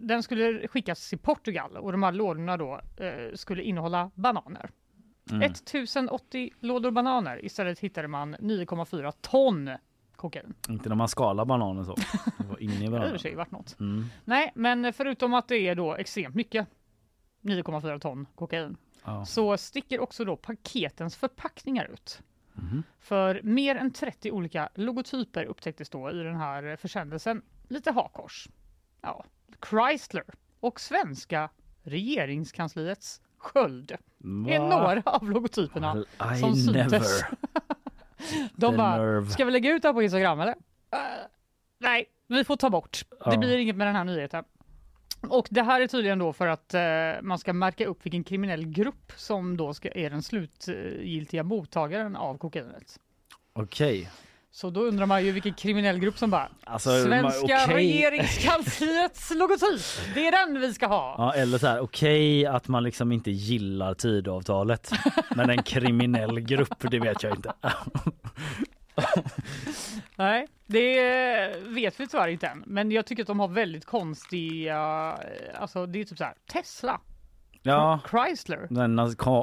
den skulle skickas till Portugal och de här lådorna då eh, skulle innehålla bananer. Mm. 1080 lådor bananer. Istället hittade man 9,4 ton kokain. Inte när man skalar bananen så. Det var inne i Det för sig varit något. Mm. Nej, men förutom att det är då extremt mycket 9,4 ton kokain Ja. så sticker också då paketens förpackningar ut. Mhm. För mer än 30 olika logotyper upptäcktes då i den här försändelsen. Lite hakors. Ja, Chrysler och svenska regeringskansliets sköld är Va? några av logotyperna. I som syntes. De The bara, nerve. ska vi lägga ut det här på Instagram eller? "Eh, nej, vi får ta bort. Det Ja. blir inget med den här nyheten. Och det här är tydligen då för att eh, man ska märka upp vilken kriminell grupp som då ska, är den slutgiltiga mottagaren av kokainet. Okej. Så då undrar man ju vilken kriminell grupp som bara Alltså, Svenska okej. regeringskansliets logotyp, det är den vi ska ha. Ja, eller så här, okej att man liksom inte gillar tidavtalet. Men en kriminell grupp, det vet jag inte. Nej, det vet vi tyvärr inte än. Men jag tycker att de har väldigt konstiga, alltså det är typ så här Tesla, Ja, Chrysler. den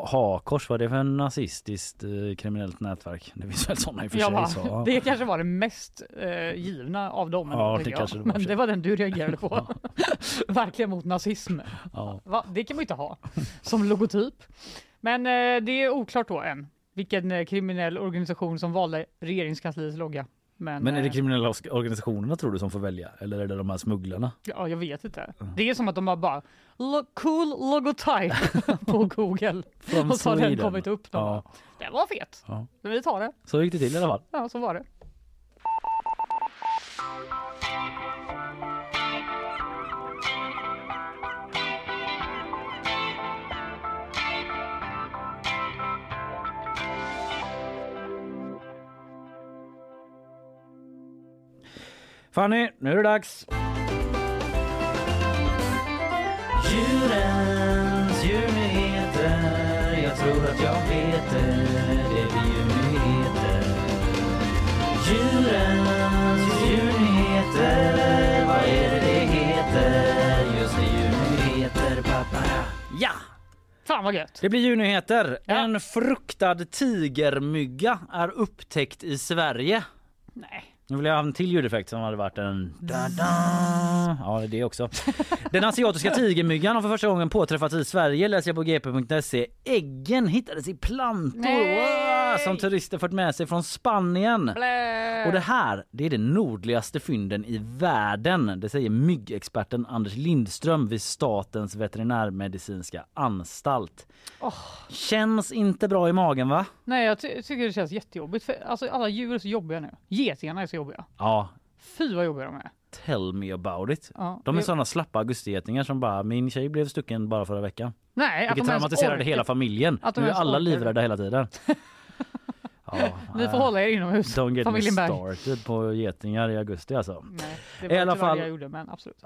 hakors, vad är det för en nazistiskt eh, kriminellt nätverk? Det finns väl sådana i och för Ja, sig. va? Så, ja. Det kanske var det mest eh, givna av dem. Ja, det kanske det var, Men det var den du reagerade på. Verkligen mot nazism. Ja. Va? Det kan man ju inte ha som logotyp. Men eh, det är oklart då än vilken eh, kriminell organisation som valde regeringskansliets logga. Men, Men är det eh, kriminella organisationerna tror du som får välja? Eller är det de här smugglarna? Ja, jag vet inte. Det är som att de har bara lo- cool logotype på Google. Och så har den kommit upp. Ja. bara, Den var fet. Ja. Men vi tar det. Så gick det till i alla fall. Ja, så var det. Fanny, nu är det dags. Djurens djurnyheter. Jag tror att jag vet det. Det blir djurnyheter. Djurens djurnyheter. Vad är det det heter? Just det, djurnyheter. Pappa. Ja! Fan vad gött. Det blir djurnyheter. Ja. En fruktad tigermygga är upptäckt i Sverige. Nej. Nu vill jag ha en till ljudeffekt som hade varit en... Da, da. Ja, det också. Den asiatiska tigermyggan har för första gången påträffats i Sverige, läser jag på gp.se. Äggen hittades i plantor! Wow, som turister fått med sig från Spanien. Blä. Och det här, det är den nordligaste fynden i världen. Det säger myggexperten Anders Lindström vid Statens veterinärmedicinska anstalt. Känns inte bra i magen va? Nej, jag ty- tycker det känns jättejobbigt. För, alltså, alla djur är så jobbiga nu. Getingarna är så jobbiga. Ja, Fy vad jobbiga de är. tell me about it. Ja, De är det- sådana slappa augustigetingar som bara, min tjej blev stucken bara förra veckan. Nej, Vilket traumatiserade hela familjen. att de Nu är alla livrädda hela tiden. Ja, Ni får hålla er inomhus. Don't get me Familjen Berg. started på getingar i augusti alltså. Nej, det I var alla tyvärr fall- det jag gjorde, men absolut.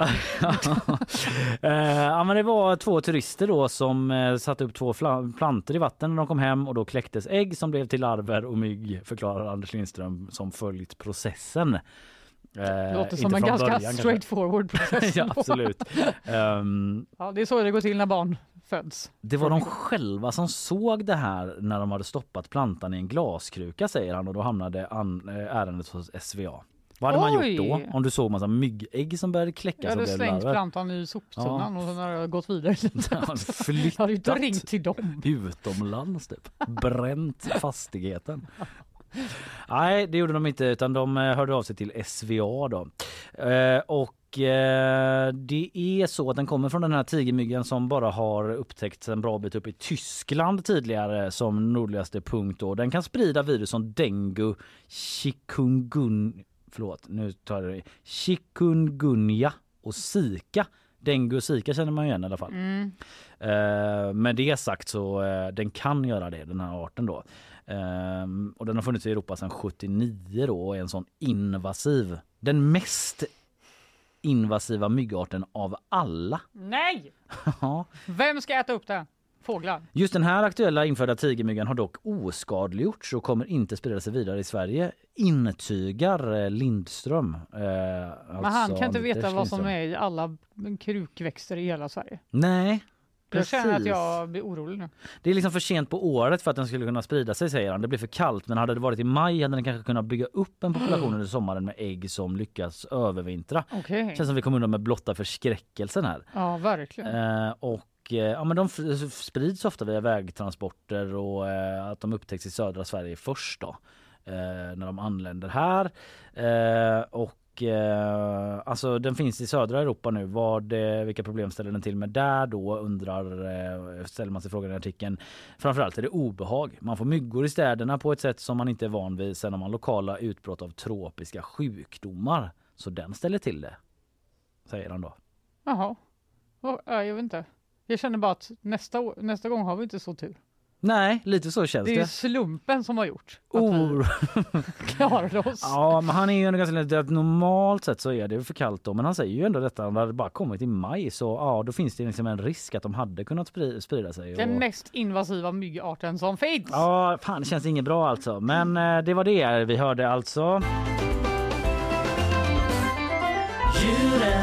Eh, ja, men det var två turister då som eh, satte upp två plantor i vatten när de kom hem och då kläcktes ägg som blev till larver och mygg förklarar Anders Lindström som följt processen. Eh, Låter som en ganska straightforward process. ja, absolut. Ehm, Ja, det är så det går till när barn föds. det var de själva som såg det här när de hade stoppat plantan i en glaskruka säger han och då hamnade an- eh, ärendet hos SVA. Vad hade man Oj! gjort då om du såg massa myggägg som började Jag kläckas och hade slängt plantan i soptunnan och sen har jag gått vidare. Ja, Jag hade Flyttat inte ringt till dem. utomlands typ. Bränt fastigheten. Nej, det gjorde de inte utan de eh, hörde av sig till SVA då. Eh, och det är så att den kommer från den här tigermyggan som bara har upptäckts en bra bit upp i Tyskland tidigare som nordligaste punkt då. Den kan sprida virus som dengue, chikungun, förlåt nu tar jag det, chikungunya och zika. Dengue och zika känner man ju igen i alla fall. Mm. Eh, med det sagt så eh, den kan göra det den här arten då. Eh, och den har funnits i Europa sedan 79 då och är en sån invasiv, den mest invasiva myggarten av alla. Nej! Ja. Vem ska äta upp det? Fåglar? Just den här aktuella införda tigermyggan har dock oskadliggjorts och kommer inte sprida sig vidare i Sverige intygar eh, Lindström. Eh, Men han kan inte veta vad som är i alla krukväxter i hela Sverige. Nej. Jag känner att precis. jag blir orolig nu. Det är liksom för sent på året för att den skulle kunna sprida sig säger han. Det blir för kallt men hade det varit i maj hade den kanske kunnat bygga upp en population under sommaren med ägg som lyckas övervintra. Okej. Känns som vi kommer undan med blotta förskräckelsen här. Ja, verkligen. Eh, och eh, ja, men de sprids ofta via vägtransporter och eh, att de upptäcks i södra Sverige först då. Eh, när de anländer här. Eh, och eh, alltså den finns i södra Europa nu. Vad, eh, vilka problem ställer den till med där då undrar, eh, ställer man sig frågan i artikeln. Framförallt är det obehag. Man får myggor i städerna på ett sätt som man inte är van vid. Sen har man lokala utbrott av tropiska sjukdomar. Så den ställer till det. Säger han då. Jaha. Jag vet inte. Jag känner bara att nästa, nästa gång har vi inte så tur. Nej, lite så känns Det det. är slumpen som har gjort att Oh. vi klarade oss. Ja, men han är ju ändå ganska lätt att normalt sett så är det för kallt då. Men han säger ju ändå detta, när det bara kommit i maj så ja, då finns det liksom en risk att de hade kunnat sprida, sig. Den och... mest invasiva myggarten som finns. Ja, fan det känns inget bra alltså. Men eh, det var det vi hörde alltså. Djurens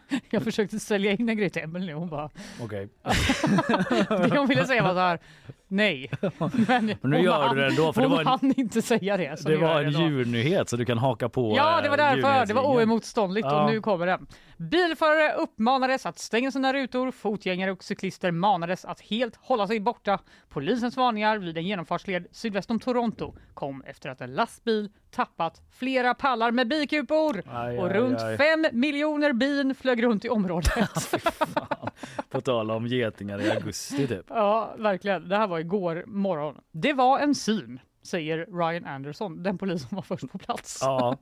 Jag försökte sälja in en grej till Emelie hon bara, Okej. det hon ville säga var så här, nej. Men, nu hon gör hann- du det ändå, för det hon var en- hann inte säga det. så Det nu var en djurnyhet så du kan haka på Ja, det var eh, därför. Det var oemotståndligt Ja. och nu kommer den. Bilförare uppmanades att stänga sina rutor. Fotgängare och cyklister manades att helt hålla sig borta. Polisens varningar vid en genomfartsled sydväst om Toronto kom efter att en lastbil tappat flera pallar med bikupor. Aj, och aj, runt aj. fem miljoner bin flög runt i området. På tal om getingar i augusti typ. ja, verkligen. Det här var igår morgon. Det var en syn, säger Ryan Anderson, den polis som var först på plats. Ja.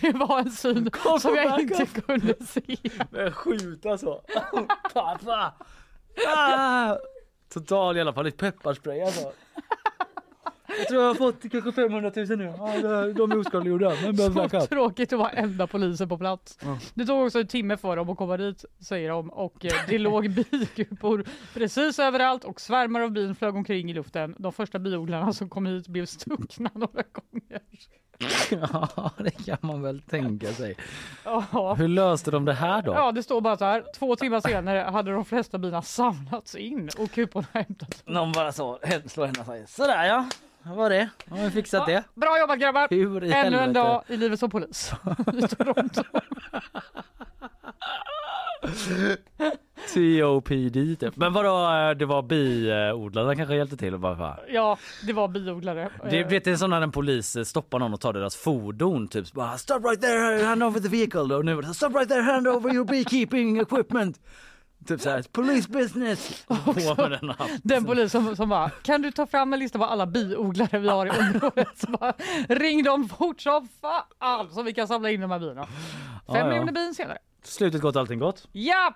det var en syn som jag inte kunde se. Skjuta så. Pappa! Ah! Total i alla fall, lite pepparspray alltså. Jag tror jag har fått kanske 500 000 nu. Ja, de är oskadliggjorda. Men behöver Så tråkigt att vara enda polisen på plats. Det tog också en timme för dem att komma dit säger de och eh, det låg bikupor precis överallt och svärmar av bin flög omkring i luften. De första biodlarna som kom hit blev stuckna några gånger. Ja, det kan man väl tänka sig. Ja. Hur löste de det här då? Ja, det står bara så här. Två timmar senare hade de flesta bina samlats in och kuporna hämtats. Någon bara så, slår händerna sig. Sådär ja, vad var det? Har vi fixat det? Bra jobbat grabbar! Hur i Ännu en helvete? dag i livet som polis i Toronto. COPD typ. Men vadå, eh, det var biodlarna kanske hjälpte till? och Bara, fan. Ja, det var biodlare. Det Eh, vet, det är som när en polis eh, stoppar någon och tar deras fordon. Typ bara, stop right there, hand over the vehicle. Och nu stop right there, hand over your beekeeping equipment. Typ såhär, police business. På med den. Den polis som, som bara, kan du ta fram en lista på alla biodlare vi har i området? Så bara, ring dem fort som fan så vi kan samla in de här bina. Fem Ja, ja. miljoner bin senare. Slutet gott, allting gott. Ja!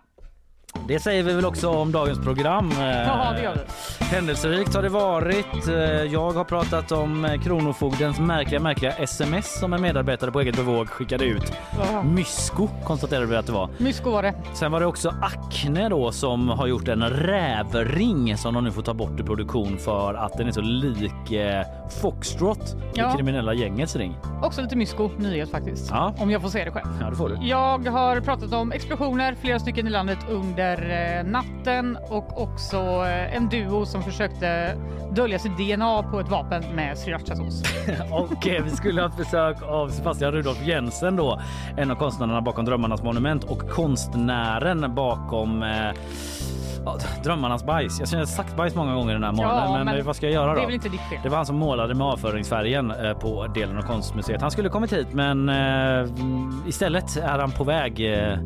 Det säger vi väl också om dagens program. Eh, Ja, det gör vi. Händelserikt har det varit. Eh, Jag har pratat om eh, Kronofogdens märkliga, märkliga sms som en medarbetare på eget bevåg skickade ut. Ja. Mysko konstaterade vi att det var. Mysko var det. Sen var det också Acne då som har gjort en rävring som de nu får ta bort i produktion för att den är så lik eh, Foxtrot, Ja. det kriminella gängets ring. Också lite mysko, nyhet faktiskt. Ja. Om jag får säga det själv. Ja, det får du. Jag har pratat om explosioner, flera stycken i landet under under eh, natten och också eh, en duo som försökte dölja sitt DNA på ett vapen med srirachasås. Och eh, vi skulle ha haft besök av Sebastian Rudolf Jensen då, en av konstnärerna bakom Drömmarnas monument och konstnären bakom eh, ja, Drömmarnas bajs. Jag har sagt bajs många gånger den här morgonen, men, men eh, vad ska jag göra då? Det är väl inte ditt fel? Det var han som målade med avföringsfärgen eh, på delen av konstmuseet. Han skulle kommit hit men eh, istället är han på väg,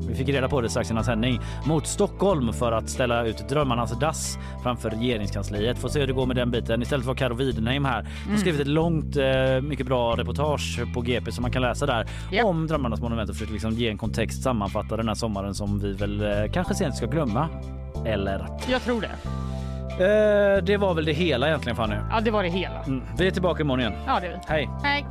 vi fick reda på det strax innan sändning, mot Stockholm för att ställa ut Drömmarnas dass framför regeringskansliet. Får se hur det går med den biten. Istället var Karo Widenheim här. Hon har skrivit ett långt, mycket bra reportage på GP som man kan läsa där Ja. om Drömmarnas monument och försöker liksom ge en kontext, sammanfatta den här sommaren som vi väl kanske sent ska glömma. Eller? Jag tror det. Eh, det var väl det hela egentligen Fanny. Ja, det var det hela. Mm. Vi är tillbaka imorgon igen. Ja, det är vi. Hej! Hej!